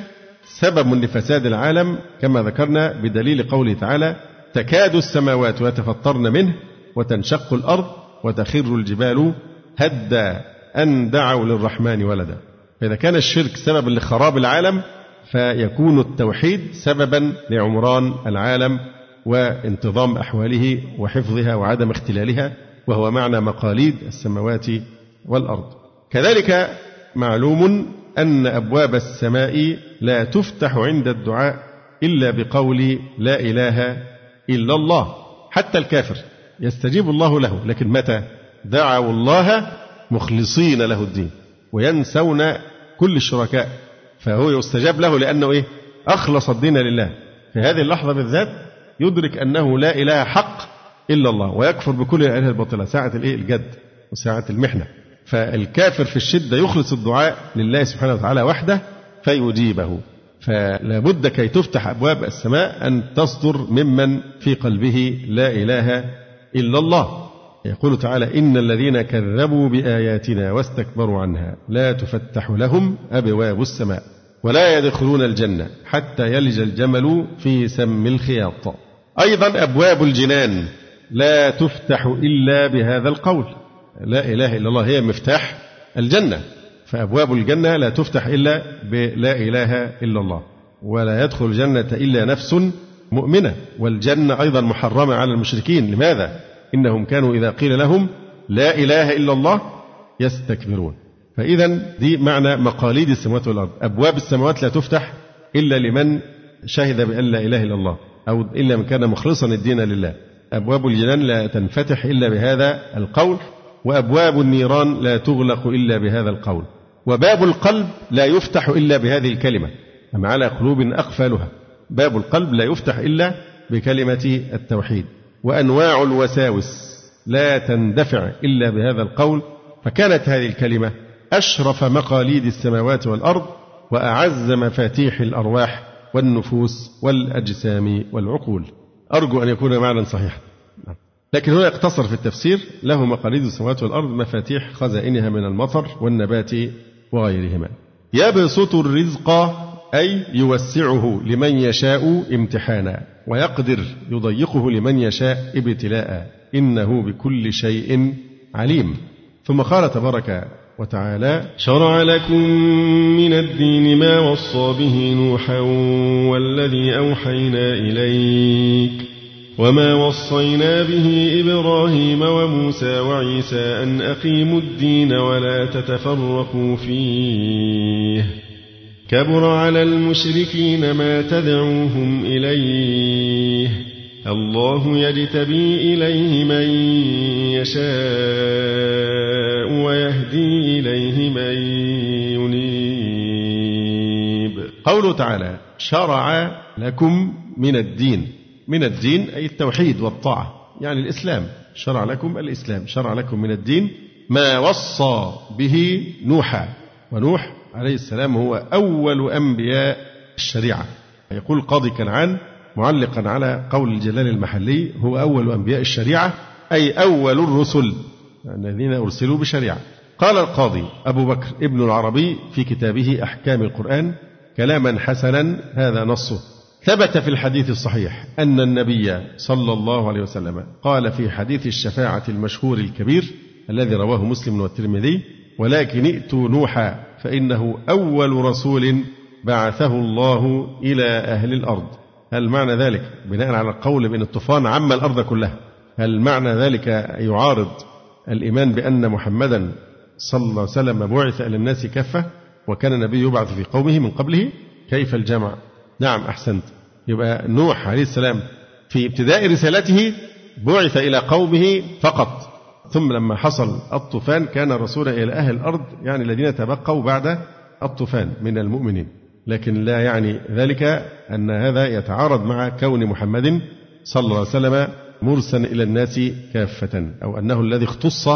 Speaker 2: سبب لفساد العالم كما ذكرنا بدليل قوله تعالى تكاد السماوات يتفطرن منه وتنشق الأرض وتخر الجبال هدا أن دعوا للرحمن ولدا. فإذا كان الشرك سببا لخراب العالم فيكون التوحيد سببا لعمران العالم وانتظام أحواله وحفظها وعدم اختلالها وهو معنى مقاليد السماوات والأرض. كذلك معلوم أن أبواب السماء لا تفتح عند الدعاء إلا بقول لا إله إلا الله حتى الكافر. يستجيب الله له لكن متى؟ دعوا الله مخلصين له الدين وينسون كل الشركاء فهو يستجاب له لأنه إيه؟ أخلص الدين لله. في هذه اللحظة بالذات يدرك أنه لا إله حق إلا الله ويكفر بكل الآلهة الباطلة ساعة الإيه؟ الجد وساعة المحنة. فالكافر في الشدة يخلص الدعاء لله سبحانه وتعالى وحده فيجيبه. فلا بد كي تفتح أبواب السماء أن تصدر ممن في قلبه لا إله إلا الله. يقول تعالى إن الذين كذبوا بآياتنا واستكبروا عنها لا تفتح لهم أبواب السماء ولا يدخلون الجنة حتى يلج الجمل في سم الخياط. أيضا أبواب الجنان لا تفتح إلا بهذا القول. لا إله إلا الله هي مفتاح الجنة. فأبواب الجنة لا تفتح إلا بلا إله إلا الله. ولا يدخل الجنة إلا نفس مؤمنة والجنة أيضا محرمة على المشركين. لماذا؟ إنهم كانوا إذا قيل لهم لا إله إلا الله يستكبرون. فإذا دي معنى مقاليد السماوات والأرض. أبواب السماوات لا تفتح إلا لمن شهد بأن لا إله إلا الله أو إلا من كان مخلصا الدين لله. أبواب الجنان لا تنفتح إلا بهذا القول وأبواب النيران لا تغلق إلا بهذا القول وباب القلب لا يفتح إلا بهذه الكلمة. أم على قلوب أقفالها باب القلب لا يفتح إلا بكلمة التوحيد وأنواع الوساوس لا تندفع إلا بهذا القول فكانت هذه الكلمة أشرف مقاليد السماوات والأرض وأعز مفاتيح الأرواح والنفوس والأجسام والعقول. أرجو أن يكون معنى صحيحا لكن هنا اقتصر في التفسير له مقاليد السماوات والأرض مفاتيح خزائنها من المطر والنبات وغيرهما. يبسط الرزق أي يوسعه لمن يشاء امتحانا ويقدر يضيقه لمن يشاء ابتلاء إنه بكل شيء عليم. ثم قال تبارك وتعالى
Speaker 3: شرع لكم من الدين ما وصى به نوحا والذي أوحينا إليك وما وصينا به إبراهيم وموسى وعيسى أن أقيموا الدين ولا تتفرقوا فيه. كبر على المشركين ما تدعوهم إليه. الله يجتبي إليه من يشاء ويهدي إليه من ينيب.
Speaker 2: قوله تعالى شرع لكم من الدين. من الدين أي التوحيد والطاعة. يعني الإسلام. شرع لكم الإسلام. شرع لكم من الدين ما وصى به نوحا. ونوح عليه السلام هو أول أنبياء الشريعة. يقول قاضي كنعان معلقا على قول الجلال المحلي هو أول أنبياء الشريعة أي أول الرسل الذين أرسلوا بشريعة قال القاضي أبو بكر ابن العربي في كتابه أحكام القرآن كلاما حسنا هذا نصه. ثبت في الحديث الصحيح أن النبي صلى الله عليه وسلم قال في حديث الشفاعة المشهور الكبير الذي رواه مسلم والترمذي ولكن ائتوا نوحا فإنه أول رسول بعثه الله إلى أهل الأرض. هل معنى ذلك؟ بناء على القول بأن الطوفان عم الأرض كلها. هل معنى ذلك يعارض الإيمان بأن محمدا صلى الله عليه وسلم بعث إلى الناس كافة وكان النبي يبعث في قومه من قبله؟ كيف الجمع؟ نعم أحسنت. يبقى نوح عليه السلام في ابتداء رسالته بعث إلى قومه فقط. ثم لما حصل الطوفان كان رسولا إلى أهل الأرض يعني الذين تبقوا بعد الطوفان من المؤمنين. لكن لا يعني ذلك أن هذا يتعارض مع كون محمد صلى الله عليه وسلم مرسلا إلى الناس كافة أو أنه الذي اختص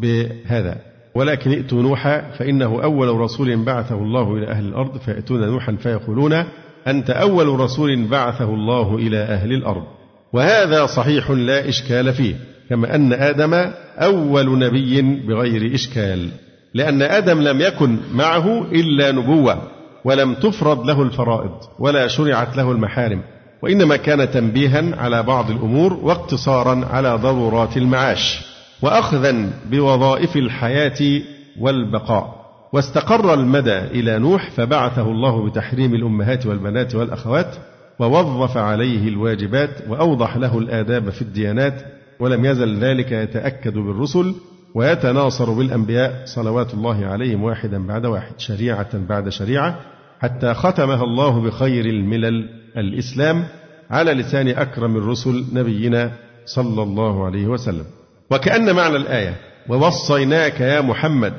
Speaker 2: بهذا. ولكن ائتوا نوحا فإنه أول رسول بعثه الله إلى أهل الأرض فيأتون نوحا فيقولون أنت أول رسول بعثه الله إلى أهل الأرض. وهذا صحيح لا إشكال فيه. كما أن آدم أول نبي بغير إشكال لأن آدم لم يكن معه إلا نبوة ولم تفرض له الفرائض ولا شرعت له المحارم وإنما كان تنبيها على بعض الأمور واقتصارا على ضرورات المعاش وأخذا بوظائف الحياة والبقاء. واستقر المدى إلى نوح فبعثه الله بتحريم الأمهات والبنات والأخوات ووظف عليه الواجبات وأوضح له الآداب في الديانات ولم يزل ذلك يتأكد بالرسل ويتناصر بالأنبياء صلوات الله عليهم واحدا بعد واحد شريعة بعد شريعة حتى ختمها الله بخير الملل الإسلام على لسان أكرم الرسل نبينا صلى الله عليه وسلم. وكأن معنى الآية ووصيناك يا محمد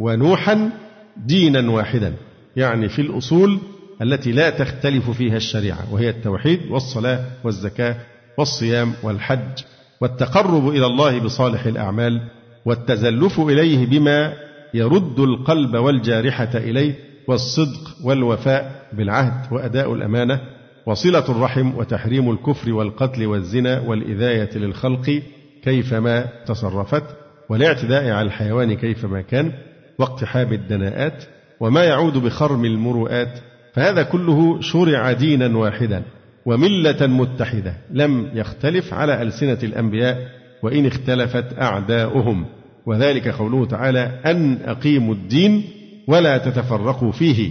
Speaker 2: ونوحا دينا واحدا يعني في الأصول التي لا تختلف فيها الشريعة وهي التوحيد والصلاة والزكاة والصيام والحج. والتقرب إلى الله بصالح الأعمال والتزلف إليه بما يرد القلب والجارحة إليه والصدق والوفاء بالعهد وأداء الأمانة وصلة الرحم وتحريم الكفر والقتل والزنا والإذاية للخلق كيفما تصرفت والاعتداء على الحيوان كيفما كان واقتحام الدناءات وما يعود بخرم المروءات فهذا كله شرع دينا واحدا وملة متحدة لم يختلف على ألسنة الأنبياء وإن اختلفت أعداؤهم. وذلك قوله تعالى أن أقيموا الدين ولا تتفرقوا فيه.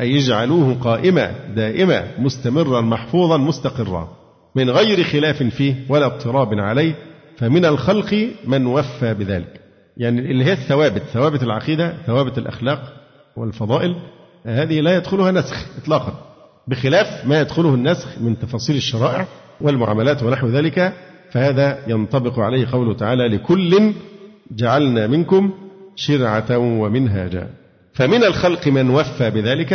Speaker 2: أي اجعلوه قائما دائما مستمرا محفوظا مستقرا. من غير خلاف فيه ولا اضطراب عليه فمن الخلق من وفى بذلك. يعني اللي هي الثوابت ثوابت العقيدة ثوابت الأخلاق والفضائل هذه لا يدخلها نسخ إطلاقا. بخلاف ما يدخله النسخ من تفاصيل الشرائع والمعاملات ونحو ذلك فهذا ينطبق عليه قوله تعالى لكل جعلنا منكم شرعة ومنهاجا. فمن الخلق من وفى بذلك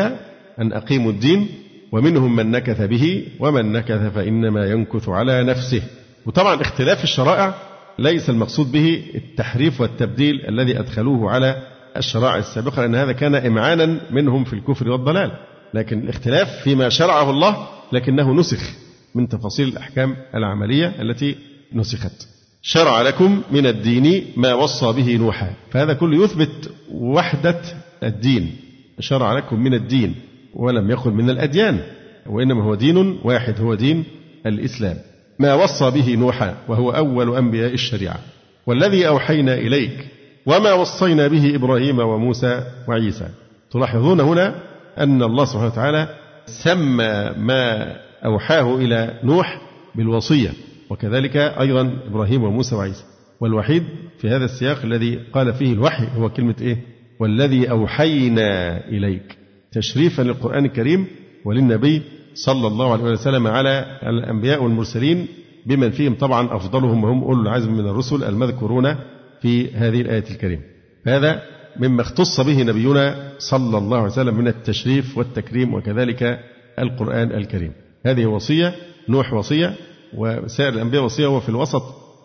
Speaker 2: أن أقيموا الدين ومنهم من نكث به ومن نكث فإنما ينكث على نفسه. وطبعا اختلاف الشرائع ليس المقصود به التحريف والتبديل الذي أدخلوه على الشرائع السابقة لأن هذا كان إمعانا منهم في الكفر والضلال. لكن الاختلاف فيما شرعه الله لكنه نسخ من تفاصيل الأحكام العملية التي نسخت. شرع لكم من الدين ما وصى به نوحا. فهذا كله يثبت وحدة الدين. شرع لكم من الدين ولم يقل من الأديان وإنما هو دين واحد هو دين الإسلام. ما وصى به نوحا وهو أول أنبياء الشريعة. والذي أوحينا إليك وما وصينا به إبراهيم وموسى وعيسى. تلاحظون هنا أن الله سبحانه وتعالى سمى ما أوحاه إلى نوح بالوصية وكذلك أيضا إبراهيم وموسى وعيسى. والوحيد في هذا السياق الذي قال فيه الوحي هو كلمة إيه؟ والذي أوحينا إليك. تشريفا للقرآن الكريم وللنبي صلى الله عليه وسلم على الأنبياء والمرسلين بمن فيهم طبعا أفضلهم وهم أولو العزم من الرسل المذكورون في هذه الآية الكريمة. هذا مما اختص به نبينا صلى الله عليه وسلم من التشريف والتكريم وكذلك القرآن الكريم. هذه وصية نوح وصية وسائر الأنبياء وصية وفي الوسط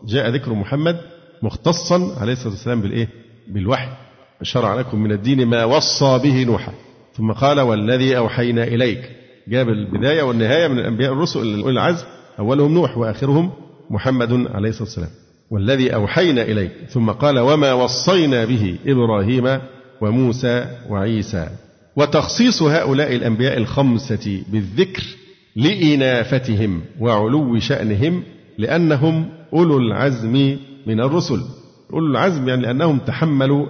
Speaker 2: جاء ذكر محمد مختصا عليه الصلاة والسلام بالإيه؟ بالوحي. شرع لكم من الدين ما وصى به نوحا. ثم قال والذي أوحينا إليك. جاب البداية والنهاية من الأنبياء الرسل العزم أولهم نوح وآخرهم محمد عليه الصلاة والسلام. والذي أوحينا إليك. ثم قال وما وصينا به إبراهيم وموسى وعيسى. وتخصيص هؤلاء الأنبياء الخمسة بالذكر لإنافتهم وعلو شأنهم لأنهم أولو العزم من الرسل. أولو العزم يعني لأنهم تحملوا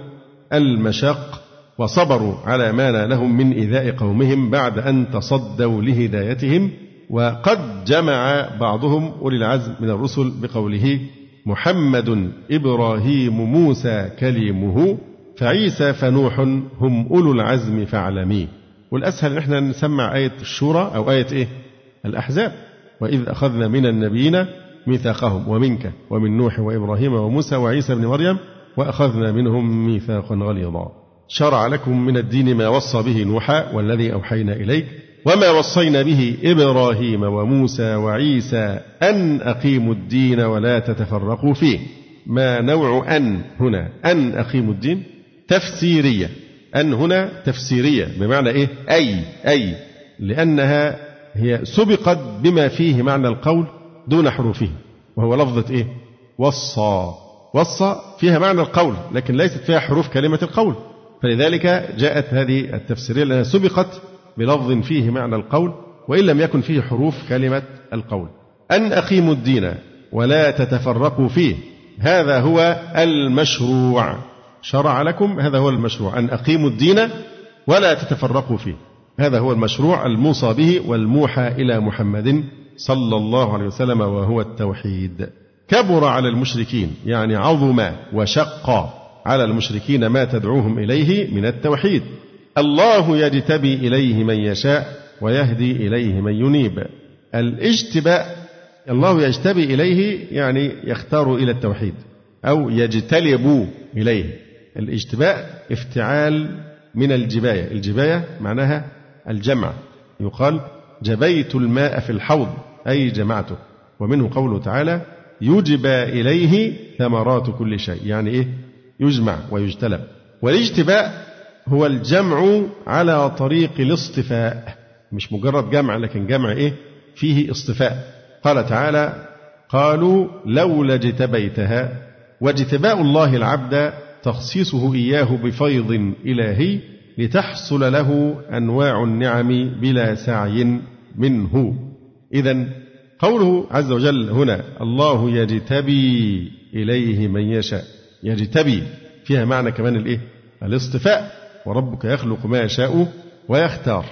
Speaker 2: المشاق وصبروا على ما نالهم من إيذاء قومهم بعد أن تصدوا لهدايتهم. وقد جمع بعضهم أولي العزم من الرسل بقوله محمد إبراهيم موسى كليمه فعيسى فنوح هم أولو العزم فاعلمي والأسهل إن إحنا نسمع آية الشورى أو آية إيه؟ الأحزاب. وإذ أخذنا من النبيين ميثاقهم ومنك ومن نوح وإبراهيم وموسى وعيسى بن مريم وأخذنا منهم ميثاقا غليظا. شرع لكم من الدين ما وصى به نوحا والذي أوحينا إليك وما وصينا به إبراهيم وموسى وعيسى أن أقيموا الدين ولا تتفرقوا فيه. ما نوع أن هنا؟ أن أقيموا الدين تفسيرية. أن هنا تفسيرية بمعنى إيه؟ أي أي. لأنها هي سبقت بما فيه معنى القول دون حروفه. وهو لفظة إيه؟ وصى. وصى فيها معنى القول لكن ليست فيها حروف كلمة القول. فلذلك جاءت هذه التفسيرية لأنها سبقت بلفظ فيه معنى القول وإن لم يكن فيه حروف كلمة القول. أن أقيموا الدين ولا تتفرقوا فيه هذا هو المشروع. شرع لكم هذا هو المشروع. أن أقيموا الدين ولا تتفرقوا فيه هذا هو المشروع الموصى به والموحى إلى محمد صلى الله عليه وسلم وهو التوحيد. كبر على المشركين يعني عظم وشق على المشركين ما تدعوهم إليه من التوحيد. الله يجتبي إليه من يشاء ويهدي إليه من ينيب. الاجتباء الله يجتبي إليه يعني يختار إلى التوحيد أو يجتلب إليه. الاجتباء افتعال من الجباية. الجباية معناها الجمع. يقال جبيت الماء في الحوض أي جمعته. ومنه قوله تعالى يجبى إليه ثمرات كل شيء. يعني إيه؟ يجمع ويجتلب. والاجتباء هو الجمع على طريق الاصطفاء. مش مجرد جمع لكن جمع إيه؟ فيه اصطفاء. قال تعالى قالوا لولا اجتبيتها واجتباء الله العبد تخصيصه إياه بفيض إلهي لتحصل له أنواع النعم بلا سعي منه. إذا قوله عز وجل هنا الله يجتبي إليه من يشاء. يجتبي فيها معنى كمان الإيه؟ الاصطفاء. وربك يخلق ما يشاء ويختار.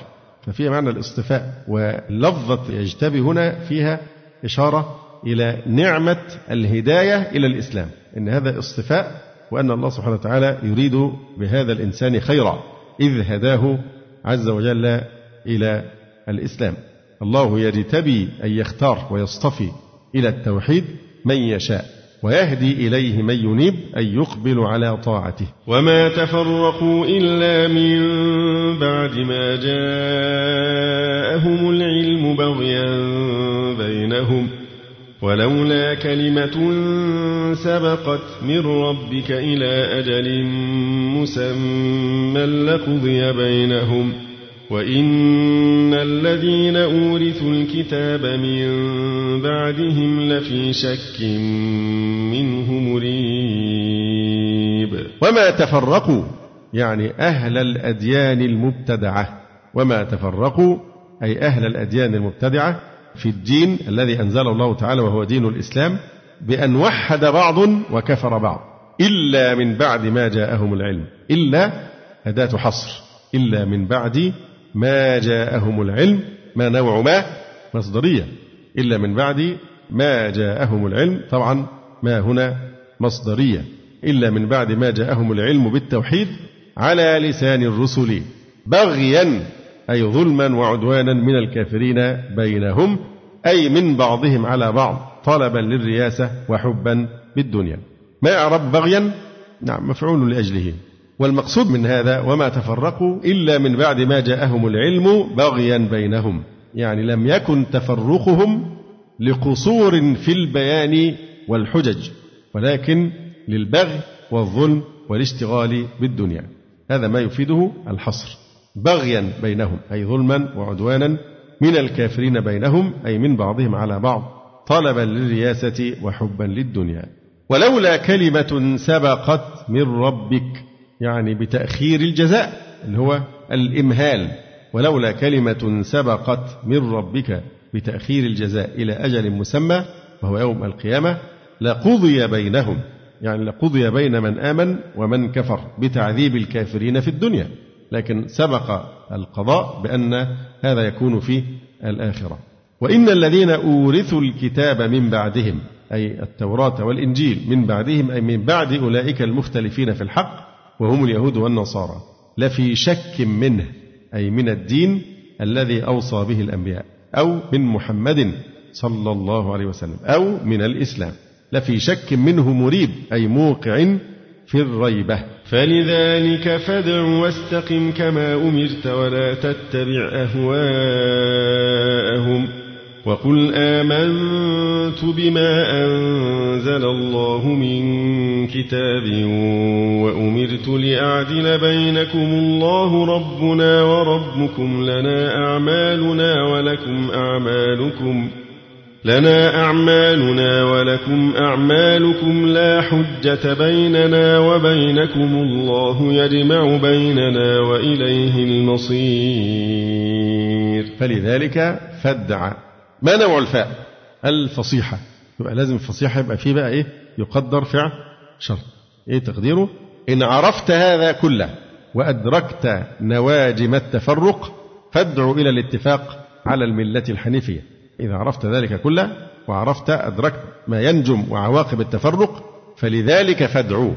Speaker 2: ففيها معنى الاصطفاء ولفظة يجتبي هنا فيها إشارة إلى نعمة الهداية إلى الإسلام. إن هذا اصطفاء وأن الله سبحانه وتعالى يريد بهذا الإنسان خيرا إذ هداه عز وجل إلى الإسلام. الله يجتبي أن يختار ويصطفي إلى التوحيد من يشاء. ويهدي إليه من ينيب أن يقبل على طاعته.
Speaker 3: وما تفرقوا إلا من بعد ما جاءهم العلم بغيا بينهم. ولولا كلمة سبقت من ربك إلى أجل مسمى لقضي بينهم. وإن الذين أورثوا الكتاب من بعدهم لفي شك منه مريب
Speaker 2: وما تفرقوا يعني أهل الأديان المبتدعة. وما تفرقوا أي أهل الأديان المبتدعة في الدين الذي أنزله الله تعالى وهو دين الإسلام بأن وحد بعض وكفر بعض إلا من بعد ما جاءهم العلم إلا أداة حصر إلا من بعد ما جاءهم العلم ما نوع ما مصدرية إلا من بعد ما جاءهم العلم طبعا ما هنا مصدرية. إلا من بعد ما جاءهم العلم بالتوحيد على لسان الرسل بغيا أي ظلما وعدوانا من الكافرين بينهم أي من بعضهم على بعض طلبا للرياسة وحبا بالدنيا ما إعراب بغيا؟ نعم مفعول لأجله. والمقصود من هذا وما تفرقوا إلا من بعد ما جاءهم العلم بغيا بينهم. يعني لم يكن تفرقهم لقصور في البيان والحجج ولكن للبغي والظلم والاشتغال بالدنيا. هذا ما يفيده الحصر. بغيا بينهم أي ظلما وعدوانا من الكافرين بينهم أي من بعضهم على بعض طلبا للرياسة وحبا للدنيا. ولولا كلمة سبقت من ربك يعني بتأخير الجزاء اللي هو الإمهال. ولولا كلمة سبقت من ربك بتأخير الجزاء إلى أجل مسمى وهو يوم القيامة لقضي بينهم. يعني لقضي بين من آمن ومن كفر بتعذيب الكافرين في الدنيا. لكن سبق القضاء بأن هذا يكون في الآخرة. وإن الذين أورثوا الكتاب من بعدهم أي التوراة والإنجيل من بعدهم أي من بعد أولئك المختلفين في الحق وهم اليهود والنصارى. لفي شك منه أي من الدين الذي أوصى به الأنبياء أو من محمد صلى الله عليه وسلم أو من الإسلام. لفي شك منه مريب أي موقع في الريبة.
Speaker 3: فلذلك فادع واستقم كما أمرت ولا تتبع أهواءهم. وقل آمنت بما أنزل الله من كتاب وأمرت لأعدل بينكم الله ربنا وربكم لنا أعمالنا ولكم أعمالكم ۖ لنا أعمالنا ولكم أعمالكم لا حجة بيننا وبينكم الله يجمع بيننا وإليه المصير.
Speaker 2: فلذلك فدع ما نوع الفاء؟ الفصيحة. يبقى لازم الفصيحة يبقى فيه بقى إيه؟ يقدر فعل شرط. إيه تقديره؟ إن عرفت هذا كله وأدركت نواجم التفرق فادع إلى الاتفاق على الملة الحنيفية. إذا عرفت ذلك كله وعرفت أدركت ما ينجم وعواقب التفرق فلذلك فادعوا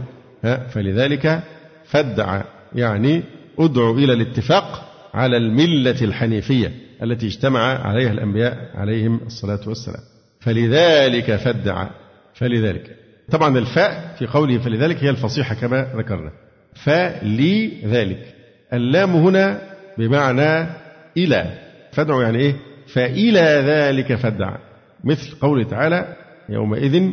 Speaker 2: فلذلك فادع. يعني ادعو إلى الاتفاق على الملة الحنيفية. التي اجتمع عليها الأنبياء عليهم الصلاة والسلام. فلذلك فادع فلذلك. طبعا الفاء في قوله فلذلك هي الفصيحة كما ذكرنا. فلذلك. اللام هنا بمعنى إلى. فادعوا يعني إيه؟ فإلى ذلك فادع مثل قوله تعالى يومئذ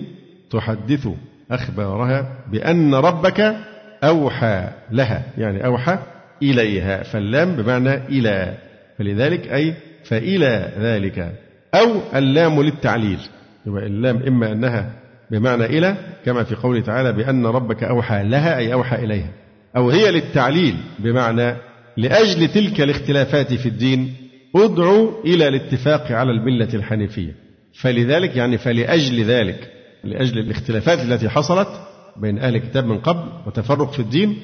Speaker 2: تحدث أخبارها بأن ربك أوحى لها. يعني أوحى إليها. فاللام بمعنى إلى. فلذلك أي فإلى ذلك. أو اللام للتعليل. يبقى اللام إما أنها بمعنى إلى كما في قوله تعالى بأن ربك أوحى لها أي أوحى إليها. أو هي للتعليل بمعنى لأجل تلك الاختلافات في الدين ادعوا إلى الاتفاق على الملة الحنيفية. فلذلك يعني فلأجل ذلك لأجل الاختلافات التي حصلت بين أهل الكتاب من قبل وتفرق في الدين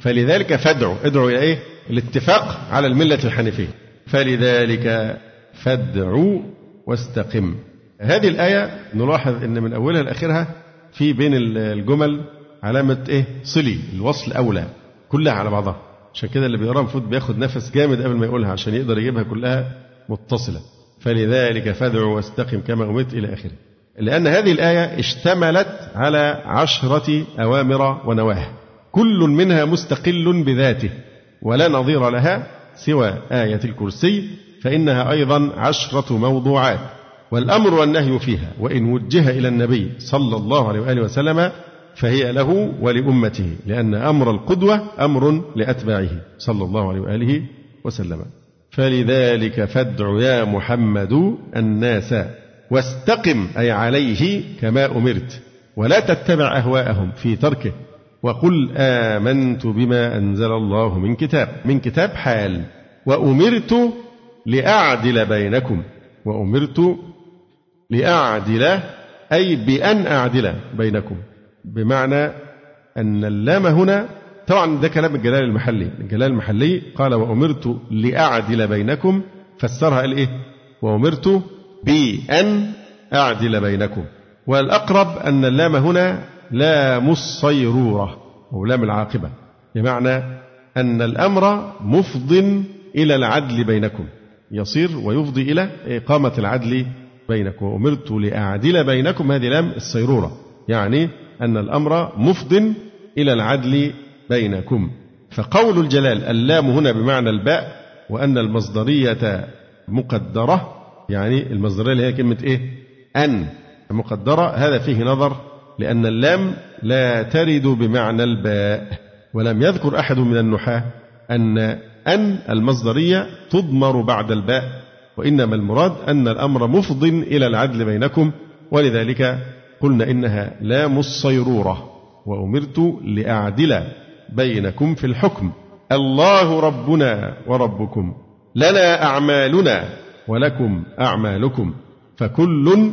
Speaker 2: فلذلك فادعوا ادعوا إلى إيه؟ الاتفاق على الملة الحنيفية. فلذلك فادعوا واستقم. هذه الآية نلاحظ أن من أولها لآخرها في بين الجمل علامة إيه؟ صلي. الوصل أولى. كلها على بعضها. عشان كده اللي بيقراها المفروض بياخد نفس جامد قبل ما يقولها عشان يقدر يجيبها كلها متصلة. فلذلك فادعوا واستقم كما أمرت إلى آخره. لأن هذه الآية اشتملت على عشرة أوامر ونواهي. كل منها مستقل بذاته ولا نظير لها سوى آية الكرسي فإنها أيضا عشرة موضوعات والأمر والنهي فيها وإن وجه إلى النبي صلى الله عليه وآله وسلم فهي له ولأمته لأن أمر القدوة أمر لأتباعه صلى الله عليه وآله وسلم. فلذلك فادع يا محمد الناس واستقم أي عليه كما أمرت ولا تتبع أهواءهم في تركه. وقل آمنت بما أنزل الله من كتاب من كتاب حال وأمرت لأعدل بينكم وأمرت لأعدل أي بأن أعدل بينكم بمعنى أن اللام هنا طبعا ده كلام الجلال المحلي الجلال المحلي قال وأمرت لأعدل بينكم فسرها قال إيه وأمرت بأن أعدل بينكم. والأقرب أن اللام هنا لام الصيرورة أو لام العاقبة بمعنى أن الأمر مفض إلى العدل بينكم. يصير ويفضي إلى إقامة العدل بينكم. وأمرت لأعدل بينكم هذه لام الصيرورة. يعني أن الأمر مفض إلى العدل بينكم. فقول الجلال اللام هنا بمعنى الباء وأن المصدرية مقدرة يعني المصدرية اللي هي كلمة إيه؟ أن مقدرة هذا فيه نظر لأن اللام لا ترد بمعنى الباء ولم يذكر أحد من النحاة أن أن المصدرية تضمر بعد الباء وإنما المراد أن الأمر مفض إلى العدل بينكم ولذلك قلنا إنها لام الصيرورة وأمرت لأعدل بينكم في الحكم. الله ربنا وربكم لنا أعمالنا ولكم أعمالكم فكل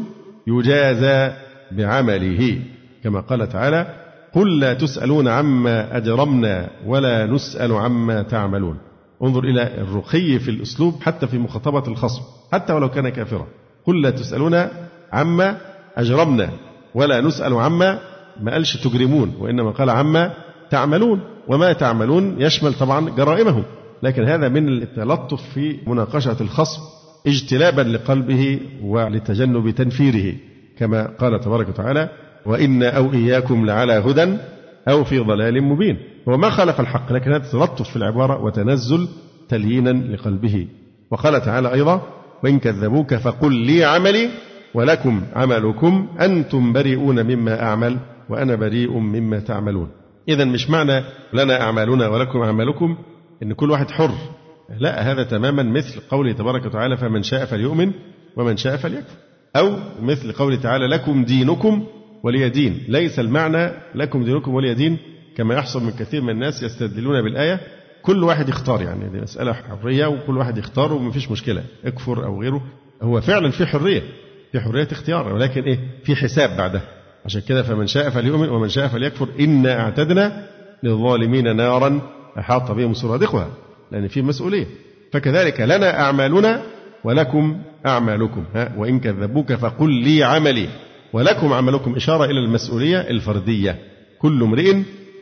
Speaker 2: يجازى بعمله كما قال تعالى قل لا تسألون عما أجرمنا ولا نسأل عما تعملون. انظر إلى الرقي في الأسلوب حتى في مخاطبة الخصم حتى ولو كان كافرا. قل لا تسألون عما أجرمنا ولا نسأل عما ما قالش تجرمون وإنما قال عما تعملون. وما تعملون يشمل طبعا جرائمهم لكن هذا من التلطف في مناقشة الخصم اجتلابا لقلبه ولتجنب تنفيره. كما قال تبارك وتعالى وإنا أو إياكم لعلى هدى أو في ضلال مبين. هو ما خالف الحق لكن هذا تلطف في العبارة وتنزل تليينا لقلبه. وقال تعالى أيضا وإن كذبوك فقل لي عملي ولكم عملكم أنتم بريئون مما أعمل وأنا بريء مما تعملون. إذا مش معنى لنا أعمالنا ولكم أعمالكم إن كل واحد حر. لا هذا تماما مثل قوله تبارك وتعالى فمن شاء فليؤمن ومن شاء فليكفر. أو مثل قوله تعالى لكم دينكم ولي دين. ليس المعنى لكم دينكم ولي دين كما يحصل من كثير من الناس يستدلون بالآية. كل واحد يختار يعني دي مسألة حرية وكل واحد يختار وما فيش مشكلة. اكفر أو غيره. هو فعلا في حرية في حرية اختيار ولكن إيه؟ في حساب بعدها. عشان كده فمن شاء فليؤمن ومن شاء فليكفر. إنا أعتدنا للظالمين نارا أحاط بهم سرادقها لأن في مسؤولية. فكذلك لنا أعمالنا ولكم أعمالكم ها وإن كذبوك فقل لي عملي. ولكم عملكم إشارة إلى المسؤولية الفردية. كل امرئ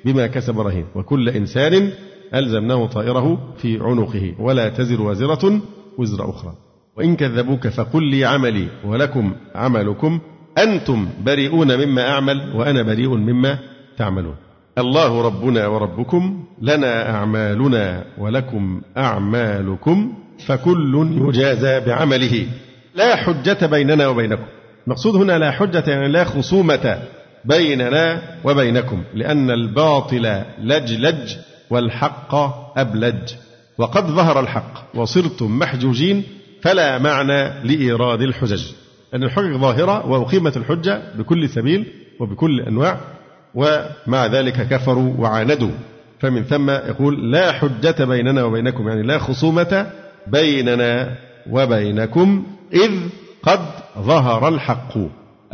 Speaker 2: بما كسب رهين وكل إنسان ألزمناه طائره في عنقه. ولا تزر وازرة وزر أخرى. وإن كذبوك فقل لي عملي. ولكم عملكم أنتم بريئون مما أعمل وأنا بريء مما تعملون. الله ربنا وربكم لنا أعمالنا ولكم أعمالكم. فكل يجازى بعمله. لا حجة بيننا وبينكم. المقصود هنا لا حجة يعني لا خصومة بيننا وبينكم لأن الباطل لجلج والحق أبلج. وقد ظهر الحق وصرتم محجوجين فلا معنى لإيراد الحجج. أن الحجج ظاهرة وأقيمت الحجة بكل سبيل وبكل أنواع ومع ذلك كفروا وعاندوا. فمن ثم يقول لا حجة بيننا وبينكم يعني لا خصومة بيننا وبينكم إذ قد ظهر الحق.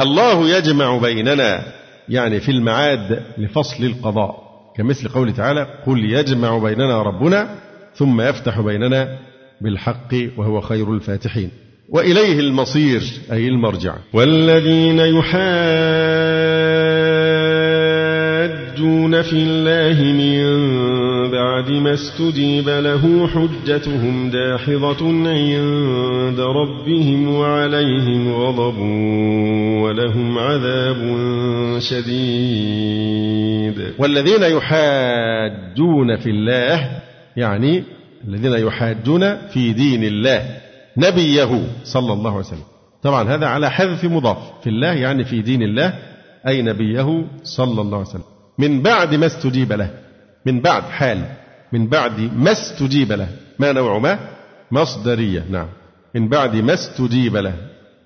Speaker 2: الله يجمع بيننا يعني في المعاد لفصل القضاء. كمثل قوله تعالى قل يجمع بيننا ربنا ثم يفتح بيننا بالحق وهو خير الفاتحين. وإليه المصير أي المرجع.
Speaker 3: والذين يحاجون في الله من بعد ما استجيب له حجتهم داحضة عند ربهم وعليهم غضب ولهم عذاب شديد.
Speaker 2: والذين يحاجون في الله يعني الذين يحاجون في دين الله نبيه صلى الله عليه وسلم. طبعا هذا على حذف مضاف. في الله يعني في دين الله أي نبيه صلى الله عليه وسلم. من بعد ما استجيب له من بعد حال. من بعد ما استجيب له. ما نوع ما؟ مصدرية. نعم. من بعد ما استجيب له.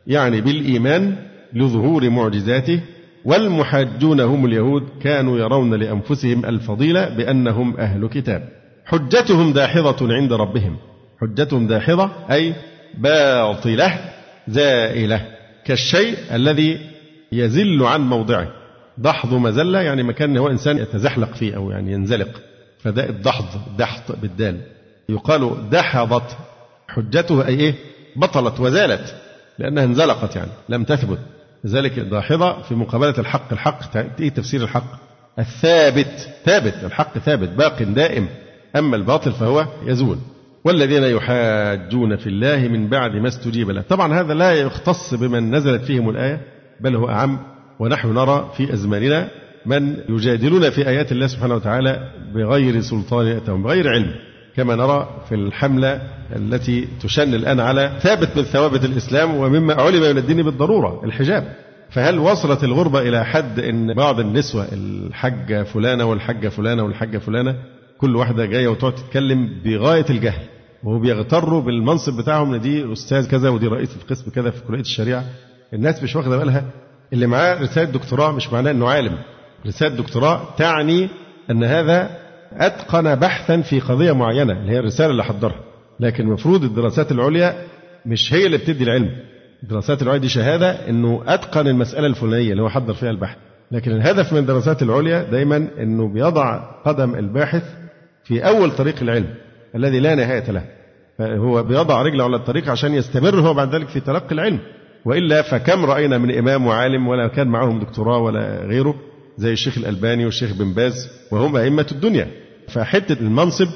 Speaker 2: يعني بالإيمان لظهور معجزاته والمحاجون هم اليهود كانوا يرون لأنفسهم الفضيلة بأنهم أهل كتاب. حجتهم داحضة عند ربهم. حجتهم داحضة أي باطلة زائلة كالشيء الذي يزل عن موضعه. دحض مزلة يعني مكان هو إنسان يتزحلق فيه أو يعني ينزلق. فده الدحض دحض بالدال. يقال دحضت. حجته أي إيه؟ بطلت وزالت لأنها انزلقت يعني لم تثبت. لذلك داحضة في مقابلة الحق الحق إيه تفسير الحق؟ الثابت ثابت الحق ثابت باق دائم. أما الباطل فهو يزول. والذين يحاجون في الله من بعد ما استجيب له. طبعا هذا لا يختص بمن نزلت فيهم الآية بل هو أعم ونحن نرى في أزماننا من يجادلون في آيات الله سبحانه وتعالى بغير سلطان يأتهم بغير علم. كما نرى في الحملة التي تشن الآن على ثابت من ثوابت الإسلام ومما علم من الدين بالضرورة الحجاب. فهل وصلت الغربة إلى حد أن بعض النسوة الحجة فلانة والحجة فلانة والحجة فلانة كل واحدة جاية وتقعد تتكلم بغاية الجهل وهو بيغتروا بالمنصب بتاعهم ان دي أستاذ كذا ودي رئيس القسم كذا في كلية الشريعة الناس مش واخدة بالها. اللي معاه رساله دكتوراه مش معناه إنه عالم. رسالة دكتوراه تعني أن هذا أتقن بحثا في قضية معينة اللي هي الرسالة اللي حضرها. لكن المفروض الدراسات العليا مش هي اللي بتدي العلم. الدراسات العليا دي شهادة إنه أتقن المسألة الفلانية اللي هو حضر فيها البحث. لكن الهدف من الدراسات العليا دايما إنه بيضع قدم الباحث في أول طريق العلم الذي لا نهاية له. فهو بيضع رجله على الطريق عشان يستمر هو بعد ذلك في تلقي العلم. وإلا فكم رأينا من إمام وعالم ولا كان معهم دكتوراه ولا غيره؟ زي الشيخ الألباني والشيخ بن باز وهم أئمة الدنيا. فحتة المنصب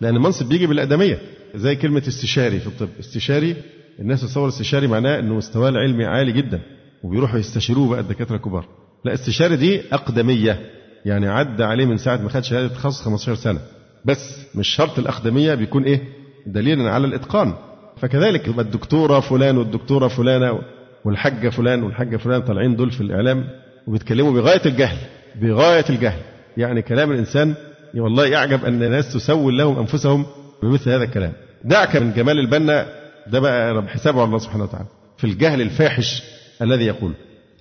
Speaker 2: لأن المنصب بيجي بالأدمية. زي كلمة استشاري في الطب. استشاري الناس تصور استشاري معناه أنه مستواه العلمي عالي جدا وبيروحوا يستشيروه بقى الدكاترة الكبار. لا استشاري دي أقدمية. يعني عدى عليه من ساعة ما خد شهادة تخصص 15 سنة. بس مش شرط الأخدمية بيكون إيه؟ دليلا على الإتقان. فكذلك يبقى الدكتورة فلان والدكتورة فلانة والحجة فلان والحجة فلان طالعين دول في الإعلام. وبيتكلموا بغاية الجهل بغاية الجهل. يعني كلام الإنسان والله يعجب أن الناس تسول لهم أنفسهم بمثل هذا الكلام. دعك من جمال البنا ده بقى حسابه على الله سبحانه وتعالى في الجهل الفاحش الذي يقول.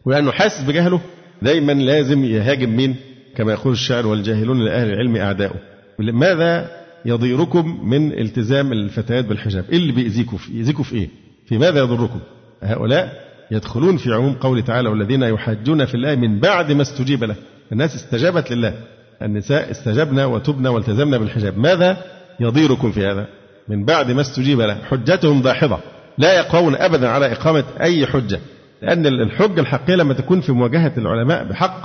Speaker 2: ولأنه حاسس بجهله دايما لازم يهاجم مين؟ كما يقول الشاعر والجاهلون لأهل العلم أعداؤه ماذا يضيركم من التزام الفتيات بالحجاب؟ إيه اللي بيأذيكم في يأذيكم في إيه؟ في ماذا يضركم؟ هؤلاء يدخلون في عموم قوله تعالى والذين يحاجون في الله من بعد ما استجيب له. الناس استجابت لله. النساء استجبنا وتبنا والتزمنا بالحجاب. ماذا يضيركم في هذا؟ من بعد ما استجيب له. حجتهم داحضة لا يقوون أبدا على إقامة أي حجة. لأن الحجة الحقيقية لما تكون في مواجهة العلماء بحق.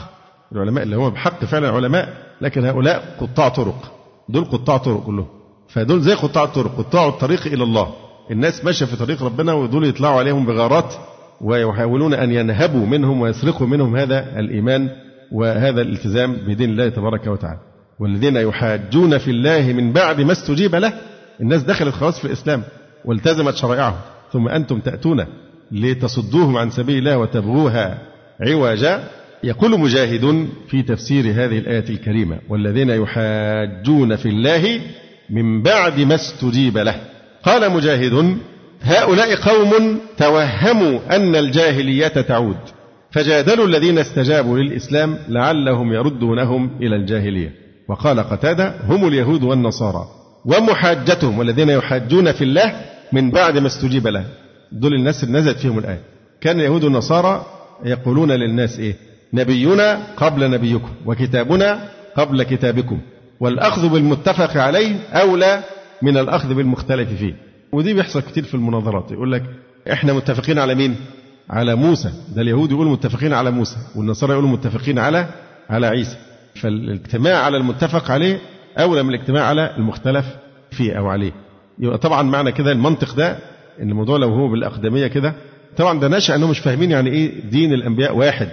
Speaker 2: العلماء اللي هم بحق فعلا علماء لكن هؤلاء قطاع طرق. دول قطاع طرق كلهم. فدول زي قطاع الطرق. قطاع الطريق إلى الله. الناس ماشية في طريق ربنا ودول يطلعوا عليهم بغارات ويحاولون أن ينهبوا منهم ويسرقوا منهم هذا الإيمان وهذا الالتزام بدين الله تبارك وتعالى. والذين يحاجون في الله من بعد ما استجيب له الناس دخلت خلاص في الإسلام والتزمت شرائعه. ثم أنتم تأتون لتصدوهم عن سبيل الله وتبغوها عوجا. يقول مجاهد في تفسير هذه الآية الكريمة والذين يحاجون في الله من بعد ما استجيب له. قال مجاهد هؤلاء قوم توهموا أن الجاهلية تعود فجادلوا الذين استجابوا للإسلام لعلهم يردونهم إلى الجاهلية. وقال قتادة هم اليهود والنصارى ومحاجتهم والذين يحاجون في الله من بعد ما استجيب له. دول الناس اللي نزلت فيهم الآية. كان اليهود والنصارى يقولون للناس إيه؟ نبينا قبل نبيكم وكتابنا قبل كتابكم والأخذ بالمتفق عليه أولى من الأخذ بالمختلف فيه. ودي بيحصل كتير في المناظرات. يقول لك إحنا متفقين على مين؟ على موسى. ده اليهود يقولوا متفقين على موسى والنصارى يقولوا متفقين على على عيسى. فالاجتماع على المتفق عليه أولى من الاجتماع على المختلف فيه أو عليه. يبقى طبعا معنى كده المنطق ده إن الموضوع لو هو بالأقدمية كده طبعا ده نشأ أنهم مش فاهمين يعني إيه دين الأنبياء واحد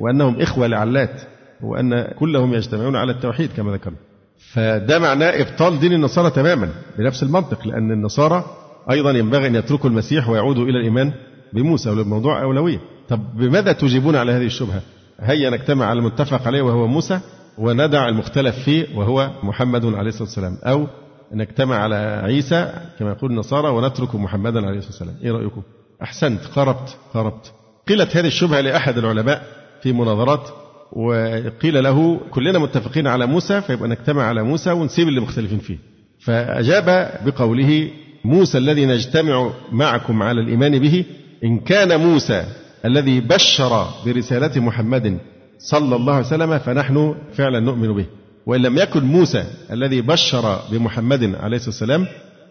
Speaker 2: وأنهم إخوة لعلات وأن كلهم يجتمعون على التوحيد كما ذكرنا. فده معناه إبطال دين النصارى تماما بنفس المنطق لأن النصارى أيضا ينبغي أن يتركوا المسيح ويعودوا إلى الإيمان بموسى وللموضوع أولوية. طب بماذا تجيبون على هذه الشبهة؟ هيا نجتمع على المتفق عليه وهو موسى وندع المختلف فيه وهو محمد عليه الصلاة والسلام. أو نجتمع على عيسى كما يقول النصارى ونترك محمدا عليه الصلاة والسلام. إيه رأيكم؟ أحسنت قربت قربت قيلت هذه الشبهة لأحد العلماء في مناظرات وقيل له كلنا متفقين على موسى فيبقى نجتمع على موسى ونسيب اللي مختلفين فيه. فأجاب بقوله موسى الذي نجتمع معكم على الإيمان به إن كان موسى الذي بشر برسالة محمد صلى الله عليه وسلم فنحن فعلا نؤمن به. وإن لم يكن موسى الذي بشر بمحمد عليه الصلاة والسلام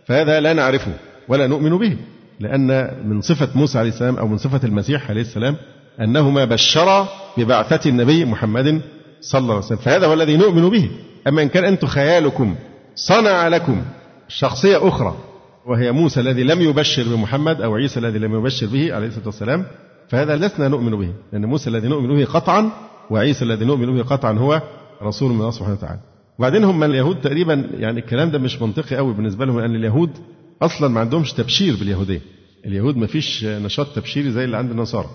Speaker 2: فهذا لا نعرفه ولا نؤمن به لأن من صفة موسى عليه السلام أو من صفة المسيح عليه السلام أنهما بشرا ببعثة النبي محمد صلى الله عليه وسلم. فهذا هو الذي نؤمن به. أما إن كان أنتم خيالكم صنع لكم شخصية أخرى وهي موسى الذي لم يبشر بمحمد أو عيسى الذي لم يبشر به عليه الصلاة والسلام فهذا لسنا نؤمن به لأن موسى الذي نؤمن به قطعا وعيسى الذي نؤمن به قطعا هو رسول من الله سبحانه وتعالى. وبعدين هم اليهود تقريبا يعني الكلام ده مش منطقي قوي بالنسبة لهم لأن اليهود أصلا ما عندهمش تبشير باليهودية. اليهود ما فيش نشاط تبشيري زي اللي عند النصارى.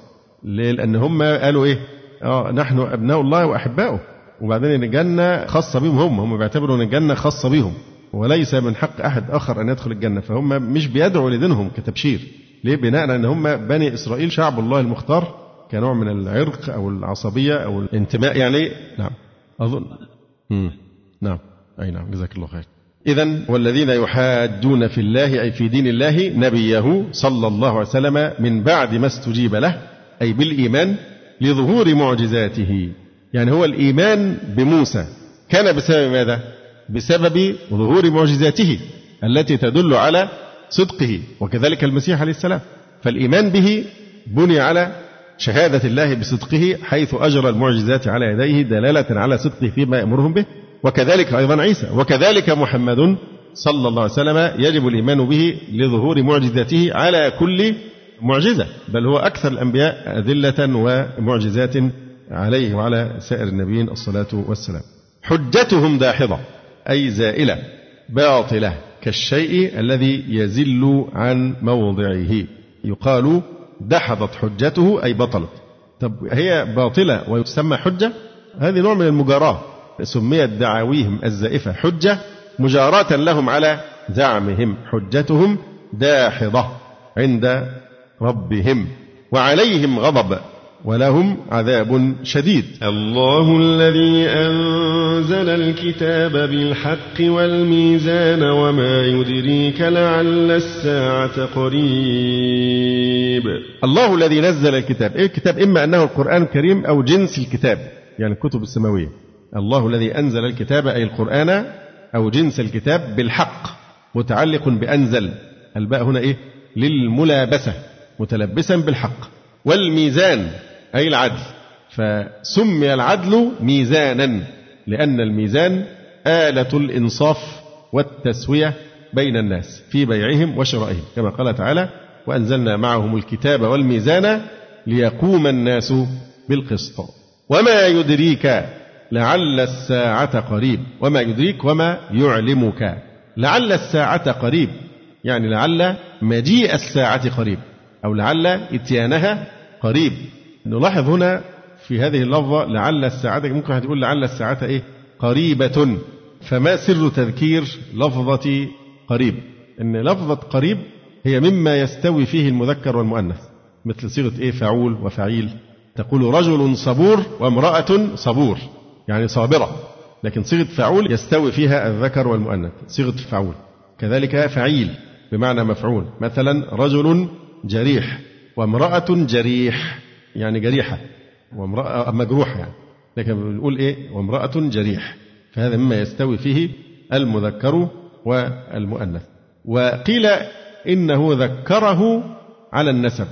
Speaker 2: ليه؟ لأن هم قالوا إيه؟ آه نحن أبناء الله وأحباؤه. وبعدين الجنة خاصة بهم هم. هم بيعتبروا أن الجنة خاصة بهم وليس من حق أحد آخر أن يدخل الجنة. فهم مش بيدعوا لدينهم كتبشير. ليه؟ بناء على أن هم بني إسرائيل شعب الله المختار كنوع من العرق أو العصبية أو الانتماء يعني. نعم. أظن. مم. نعم. أي نعم. جزاك الله خير. إذا والذين يحاجون في الله أي في دين الله نبيه صلى الله عليه وسلم من بعد ما استجيب له أي بالإيمان لظهور معجزاته. يعني هو الإيمان بموسى. كان بسبب ماذا؟ بسبب ظهور معجزاته التي تدل على صدقه. وكذلك المسيح عليه السلام. فالإيمان به بني على شهادة الله بصدقه حيث أجرى المعجزات على يديه دلالة على صدقه فيما يأمرهم به. وكذلك أيضا عيسى. وكذلك محمد صلى الله عليه وسلم يجب الإيمان به لظهور معجزاته على كل معجزة بل هو أكثر الأنبياء أدلة ومعجزات عليه وعلى سائر النبيين الصلاة والسلام. حجتهم داحضة أي زائلة باطلة كالشيء الذي يزل عن موضعه. يقال دحضت حجته أي بطلت. طب هي باطلة ويسمى حجة؟ هذه نوع من المجاراة سميت دعاويهم الزائفة حجة مجاراة لهم على زعمهم. حجتهم داحضة عند ربهم وعليهم غضب ولهم عذاب شديد.
Speaker 3: الله الذي أنزل الكتاب بالحق والميزان وما يدريك لعل الساعة قريب.
Speaker 2: الله الذي نزل الكتاب. إيه الكتاب؟ إما أنه القرآن الكريم أو جنس الكتاب يعني الكتب السماوية. الله الذي أنزل الكتاب أي القرآن أو جنس الكتاب بالحق متعلق بأنزل. الباء هنا إيه؟ للملابسة. متلبسا بالحق. والميزان أي العدل. فسمي العدل ميزانا لأن الميزان آلة الإنصاف والتسوية بين الناس في بيعهم وشرائهم. كما قال تعالى وأنزلنا معهم الكتاب والميزان ليقوم الناس بالقسط. وما يدريك لعل الساعة قريب. وما يدريك وما يعلمك. لعل الساعة قريب يعني لعل مجيء الساعة قريب. أو لعل إتيانها قريب. نلاحظ هنا في هذه اللفظة لعل الساعة ممكن هتقول لعل الساعة إيه؟ قريبة. فما سر تذكير لفظة قريب؟ إن لفظة قريب هي مما يستوي فيه المذكر والمؤنث مثل صيغة إيه؟ فعول وفعيل. تقول رجل صبور وامرأة صبور يعني صابرة. لكن صيغة فعول يستوي فيها الذكر والمؤنث صيغة فعول. كذلك فعيل بمعنى مفعول. مثلا رجل جريح. وامرأة جريح يعني جريحة. وامرأة مجروحة يعني. لكن بنقول إيه؟ وامرأة جريح. فهذا مما يستوي فيه المذكر والمؤنث. وقيل إنه ذكره على النسب.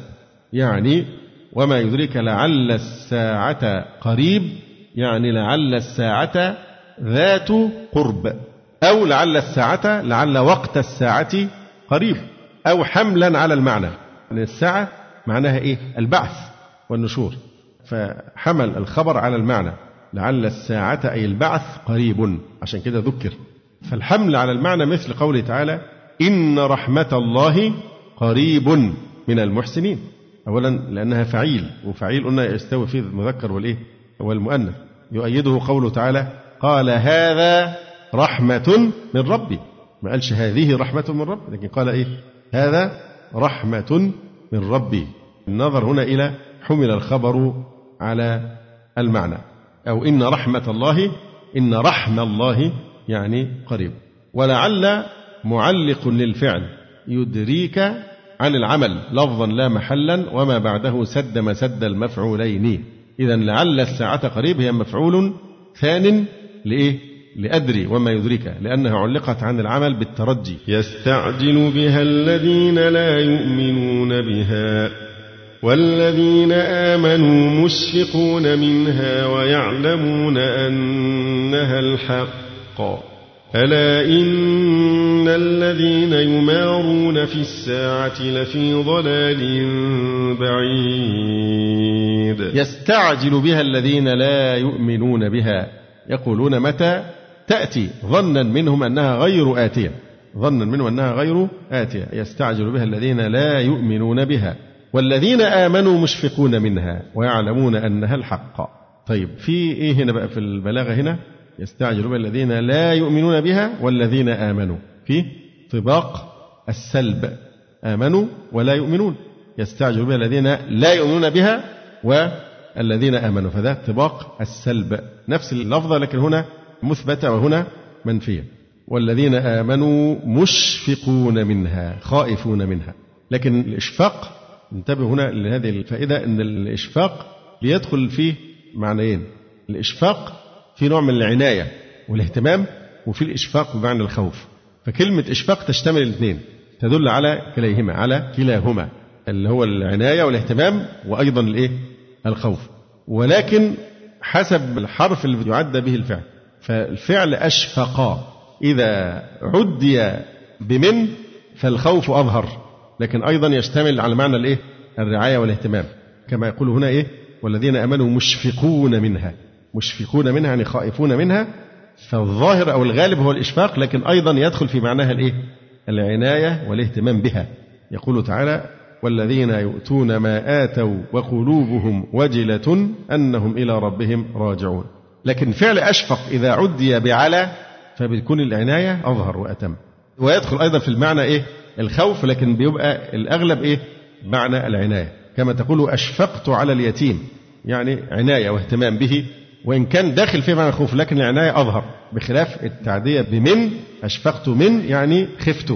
Speaker 2: يعني وما يدرك لعل الساعة قريب يعني لعل الساعة ذات قرب. أو لعل الساعة لعل وقت الساعة قريب. أو حملا على المعنى. الساعة معناها إيه؟ البعث والنشور. فحمل الخبر على المعنى. لعل الساعة أي البعث قريب. عشان كده ذكر. فالحمل على المعنى مثل قوله تعالى إن رحمة الله قريب من المحسنين. أولا لأنها فعيل وفعيل قلنا يستوي فيه المذكر والإيه؟ والمؤنث. يؤيده قوله تعالى قال هذا رحمة من ربي. ما قالش هذه رحمة من ربي لكن قال إيه؟ هذا رحمة من ربي. النظر هنا إلى حمل الخبر على المعنى. أو إن رحمة الله إن رحم الله يعني قريب. ولعل معلق للفعل يدريك عن العمل لفظا لا محلا وما بعده سد مسد المفعولين. إذا لعل الساعة قريب هي مفعول ثان لإيه؟ لأدري وما يدرك لأنها علقت عن العمل بالترجي.
Speaker 3: يستعجل بها الذين لا يؤمنون بها والذين آمنوا مشفقون منها ويعلمون أنها الحق. ألا إن الذين يمارون في الساعة لفي ضلال بعيد.
Speaker 2: يستعجل بها الذين لا يؤمنون بها. يقولون متى؟ تأتي ظنا منهم أنها غير آتية. ظنا منهم أنها غير آتية. يستعجل بها الذين لا يؤمنون بها. والذين آمنوا مشفقون منها ويعلمون أنها الحق. طيب في إيه هنا بقى في البلاغة هنا؟ يستعجل بها الذين لا يؤمنون بها والذين آمنوا. في طباق السلب. آمنوا ولا يؤمنون. يستعجل بها الذين لا يؤمنون بها والذين آمنوا. فده طباق السلب. نفس اللفظة لكن هنا مثبتة وهنا منفية. والذين آمنوا مشفقون منها خائفون منها. لكن الإشفاق انتبه هنا لهذه الفائدة أن الإشفاق بيدخل فيه معنيين. الإشفاق في نوع من العناية والاهتمام وفي الإشفاق بمعنى الخوف. فكلمة إشفاق تشتمل الاثنين. تدل على كليهما على كلاهما اللي هو العناية والاهتمام وأيضا الإيه؟ الخوف. ولكن حسب الحرف اللي يعد به الفعل. فالفعل أشفق. إذا عدي بمن فالخوف أظهر. لكن أيضا يشتمل على معنى الإيه؟ الرعاية والاهتمام. كما يقول هنا إيه؟ والذين آمنوا مشفقون منها. مشفقون منها يعني خائفون منها. فالظاهر أو الغالب هو الإشفاق لكن أيضا يدخل في معناها الإيه؟ العناية والاهتمام بها. يقول تعالى والذين يؤتون ما آتوا وقلوبهم وجلة أنهم إلى ربهم راجعون. لكن فعل أشفق إذا عدي بعلى فبتكون العناية أظهر وأتم. ويدخل أيضا في المعنى إيه؟ الخوف لكن بيبقى الأغلب إيه؟ معنى العناية. كما تقول أشفقت على اليتيم يعني عناية واهتمام به وإن كان داخل فيه معنى الخوف لكن العناية أظهر. بخلاف التعدية بمن أشفقت من يعني خفت.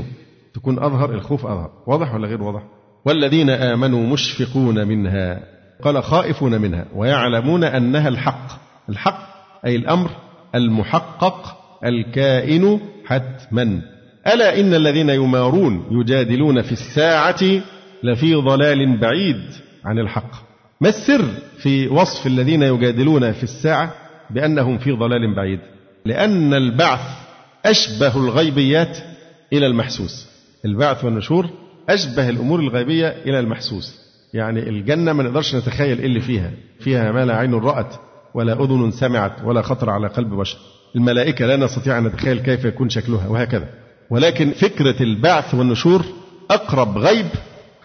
Speaker 2: تكون أظهر الخوف أظهر. واضح ولا غير واضح؟ والذين آمنوا مشفقون منها قال خائفون منها ويعلمون أنها الحق. الحق أي الأمر المحقق الكائن حتما. ألا إن الذين يمارون يجادلون في الساعة لفي ضلال بعيد عن الحق. ما السر في وصف الذين يجادلون في الساعة بأنهم في ضلال بعيد؟ لأن البعث أشبه الغيبيات إلى المحسوس. البعث والنشور أشبه الأمور الغيبية إلى المحسوس. يعني الجنة ما نقدرش نتخيل إيه اللي فيها. فيها ما لا عين رأت. ولا أذن سمعت ولا خطر على قلب بشر. الملائكة لا نستطيع أن نتخيل كيف يكون شكلها وهكذا. ولكن فكرة البعث والنشور أقرب غيب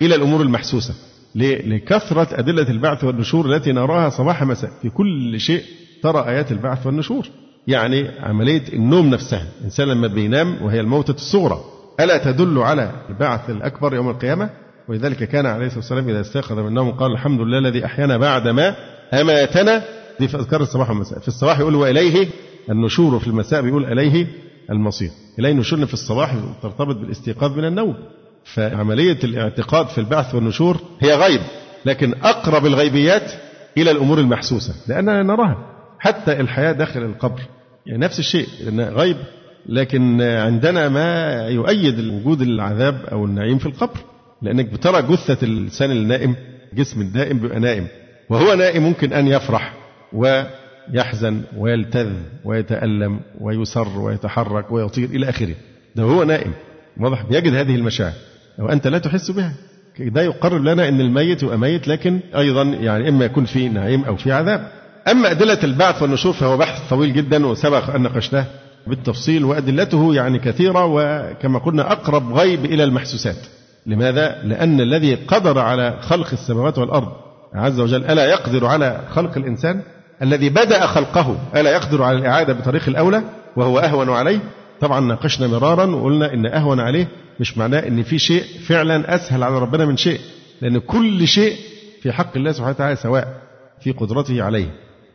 Speaker 2: إلى الأمور المحسوسة؟ لكثرة أدلة البعث والنشور التي نراها صباح مساء. في كل شيء ترى آيات البعث والنشور. يعني عملية النوم نفسها. الإنسان لما بينام وهي الموتة الصغرى. ألا تدل على البعث الأكبر يوم القيامة؟ ولذلك كان عليه الصلاة والسلام إذا استيقظ من النوم قال الحمد لله الذي أحيانا بعد ما أماتنا دي في أذكار الصباح والمساء. في الصباح يقول وإليه النشور وفي المساء بيقول إليه المصير. إليه النشور في الصباح ترتبط بالاستيقاظ من النوم. فعملية الاعتقاد في البعث والنشور هي غيب لكن أقرب الغيبيات إلى الأمور المحسوسة لأننا نراها. حتى الحياة داخل القبر يعني نفس الشيء لأن غيب لكن عندنا ما يؤيد وجود العذاب أو النعيم في القبر. لأنك بترى جثة الإنسان النائم جسم الدائم بيبقى نائم. وهو نائم ممكن أن يفرح. ويحزن ويلتذ ويتألم ويسر ويتحرك ويطير إلى آخره. ده هو نائم. واضح؟ بيجد هذه المشاعر. وأنت لا تحس بها. ده يقرب لنا أن الميت يبقى ميت لكن أيضا يعني إما يكون في نعيم أو في عذاب. أما أدلة البعث والنشور فهو بحث طويل جدا وسبق أن ناقشناه بالتفصيل وأدلته يعني كثيرة وكما قلنا أقرب غيب إلى المحسوسات. لماذا؟ لأن الذي قدر على خلق السماوات والأرض عز وجل ألا يقدر على خلق الإنسان؟ الذي بدأ خلقه. ألا يقدر على الإعادة بطريق الأولى وهو أهون عليه؟ طبعا ناقشنا مرارا وقلنا إن أهون عليه مش معناه إن في شيء فعلا أسهل على ربنا من شيء لأن كل شيء في حق الله سبحانه وتعالى سواء في قدرته عليه.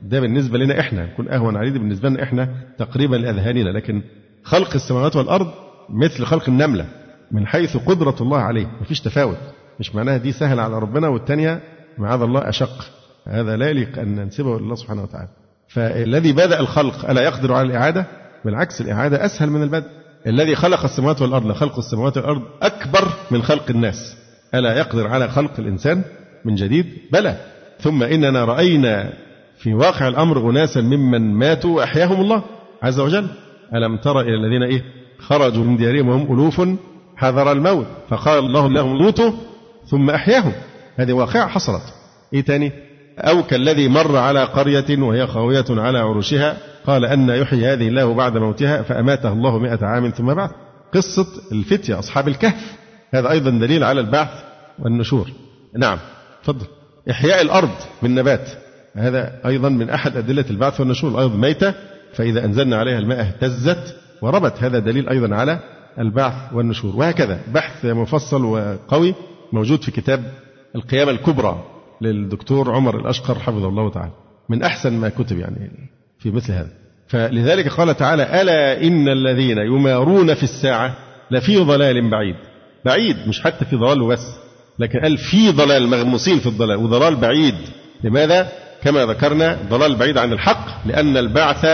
Speaker 2: ده بالنسبة لنا إحنا يكون أهون عليه بالنسبة لنا إحنا تقريبا لأذهاننا لكن خلق السماوات والأرض مثل خلق النملة من حيث قدرة الله عليه مفيش تفاوت. مش معناها دي سهل على ربنا والتانية معاذ الله أشق. هذا لا يليق أن ننسبه لله سبحانه وتعالى. فالذي بدأ الخلق ألا يقدر على الإعادة؟ بالعكس الإعادة أسهل من البدء. الذي خلق السماوات والأرض خلق السماوات والأرض أكبر من خلق الناس. ألا يقدر على خلق الإنسان من جديد؟ بلى. ثم إننا رأينا في واقع الأمر أناسا ممن ماتوا وأحياهم الله عز وجل. ألم تر إلى الذين إيه؟ خرجوا من ديارهم وهم ألوف حذر الموت. فقال الله لهم موتوا ثم أحياهم. هذه واقعة حصلت. إيه تاني؟ أو كالذي مر على قرية وهي خاوية على عروشها قال أن يحيي هذه الله بعد موتها فأماته الله مئة عام ثم بعث قصة الفتية أصحاب الكهف. هذا أيضا دليل على البعث والنشور. نعم تفضل. إحياء الأرض بالنبات هذا أيضا من أحد أدلة البعث والنشور. الأرض ميتة فإذا أنزلنا عليها الماء اهتزت وربت. هذا دليل أيضا على البعث والنشور. وهكذا بحث مفصل وقوي موجود في كتاب القيامة الكبرى. للدكتور عمر الأشقر حفظه الله تعالى. من أحسن ما كتب يعني في مثل هذا. فلذلك قال تعالى ألا إن الذين يمارون في الساعة لفي ضلال بعيد. بعيد مش حتى في ضلال وبس لكن قال في ضلال مغموسين في الضلال وضلال بعيد. لماذا؟ كما ذكرنا ضلال بعيد عن الحق لأن البعث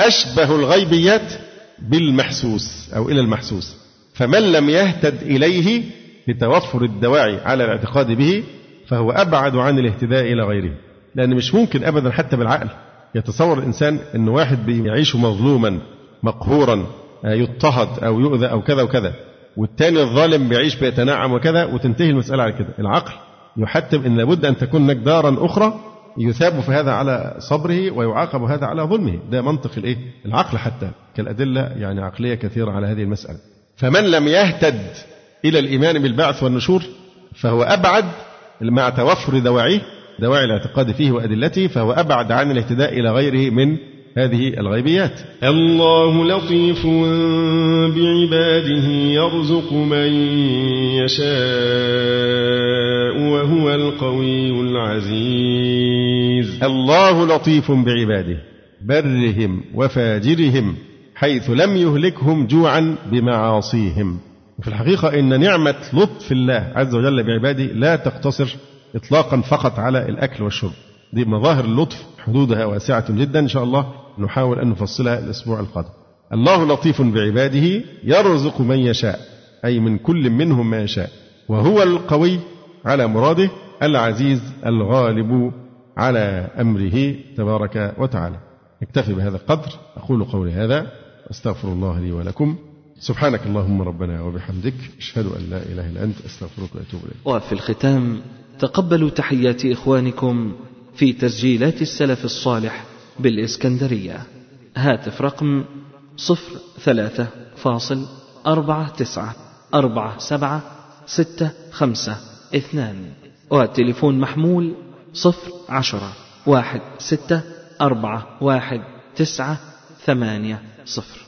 Speaker 2: أشبه الغيبيات بالمحسوس أو إلى المحسوس. فمن لم يهتد إليه لتوفر الدواعي على الاعتقاد به فهو أبعد عن الاهتداء إلى غيره. لأن مش ممكن أبدا حتى بالعقل يتصور الإنسان أن واحد بيعيش مظلوما مقهورا آه، يضطهد أو يؤذى أو كذا وكذا والتاني الظالم بيعيش بيتنعم وكذا وتنتهي المسألة على كده. العقل يحتم أن لابد أن تكون هناك دارا أخرى يثاب في هذا على صبره ويعاقب هذا على ظلمه. ده منطق الإيه؟ العقل حتى كالأدلة يعني عقلية كثيرة على هذه المسألة. فمن لم يهتد إلى الإيمان بالبعث والنشور فهو أبعد مع توفر دواعيه دواعي الاعتقاد فيه وأدلته فهو أبعد عن الاهتداء إلى غيره من هذه الغيبيات.
Speaker 3: الله لطيف بعباده يرزق من يشاء وهو القوي العزيز.
Speaker 2: الله لطيف بعباده برهم وفاجرهم حيث لم يهلكهم جوعا بمعاصيهم. وفي الحقيقة إن نعمة لطف الله عز وجل بعباده لا تقتصر إطلاقا فقط على الأكل والشرب. دي مظاهر اللطف حدودها واسعة جدا إن شاء الله نحاول أن نفصلها الأسبوع القادم. الله لطيف بعباده يرزق من يشاء أي من كل منهم ما يشاء وهو القوي على مراده العزيز الغالب على أمره تبارك وتعالى. نكتفي بهذا القدر أقول قولي هذا أستغفر الله لي ولكم سبحانك اللهم ربنا وبحمدك أشهد أن لا إله إلا أنت أستغفرك وأتوب إليك.
Speaker 1: وفي الختام تقبلوا تحيات إخوانكم في تسجيلات السلف الصالح بالإسكندرية. هاتف رقم صفر ثلاثة فاصل أربعة تسعة أربعة سبعة ستة خمسة اثنان. والتليفون محمول صفر عشرة واحد ستة أربعة واحد تسعة ثمانية صفر.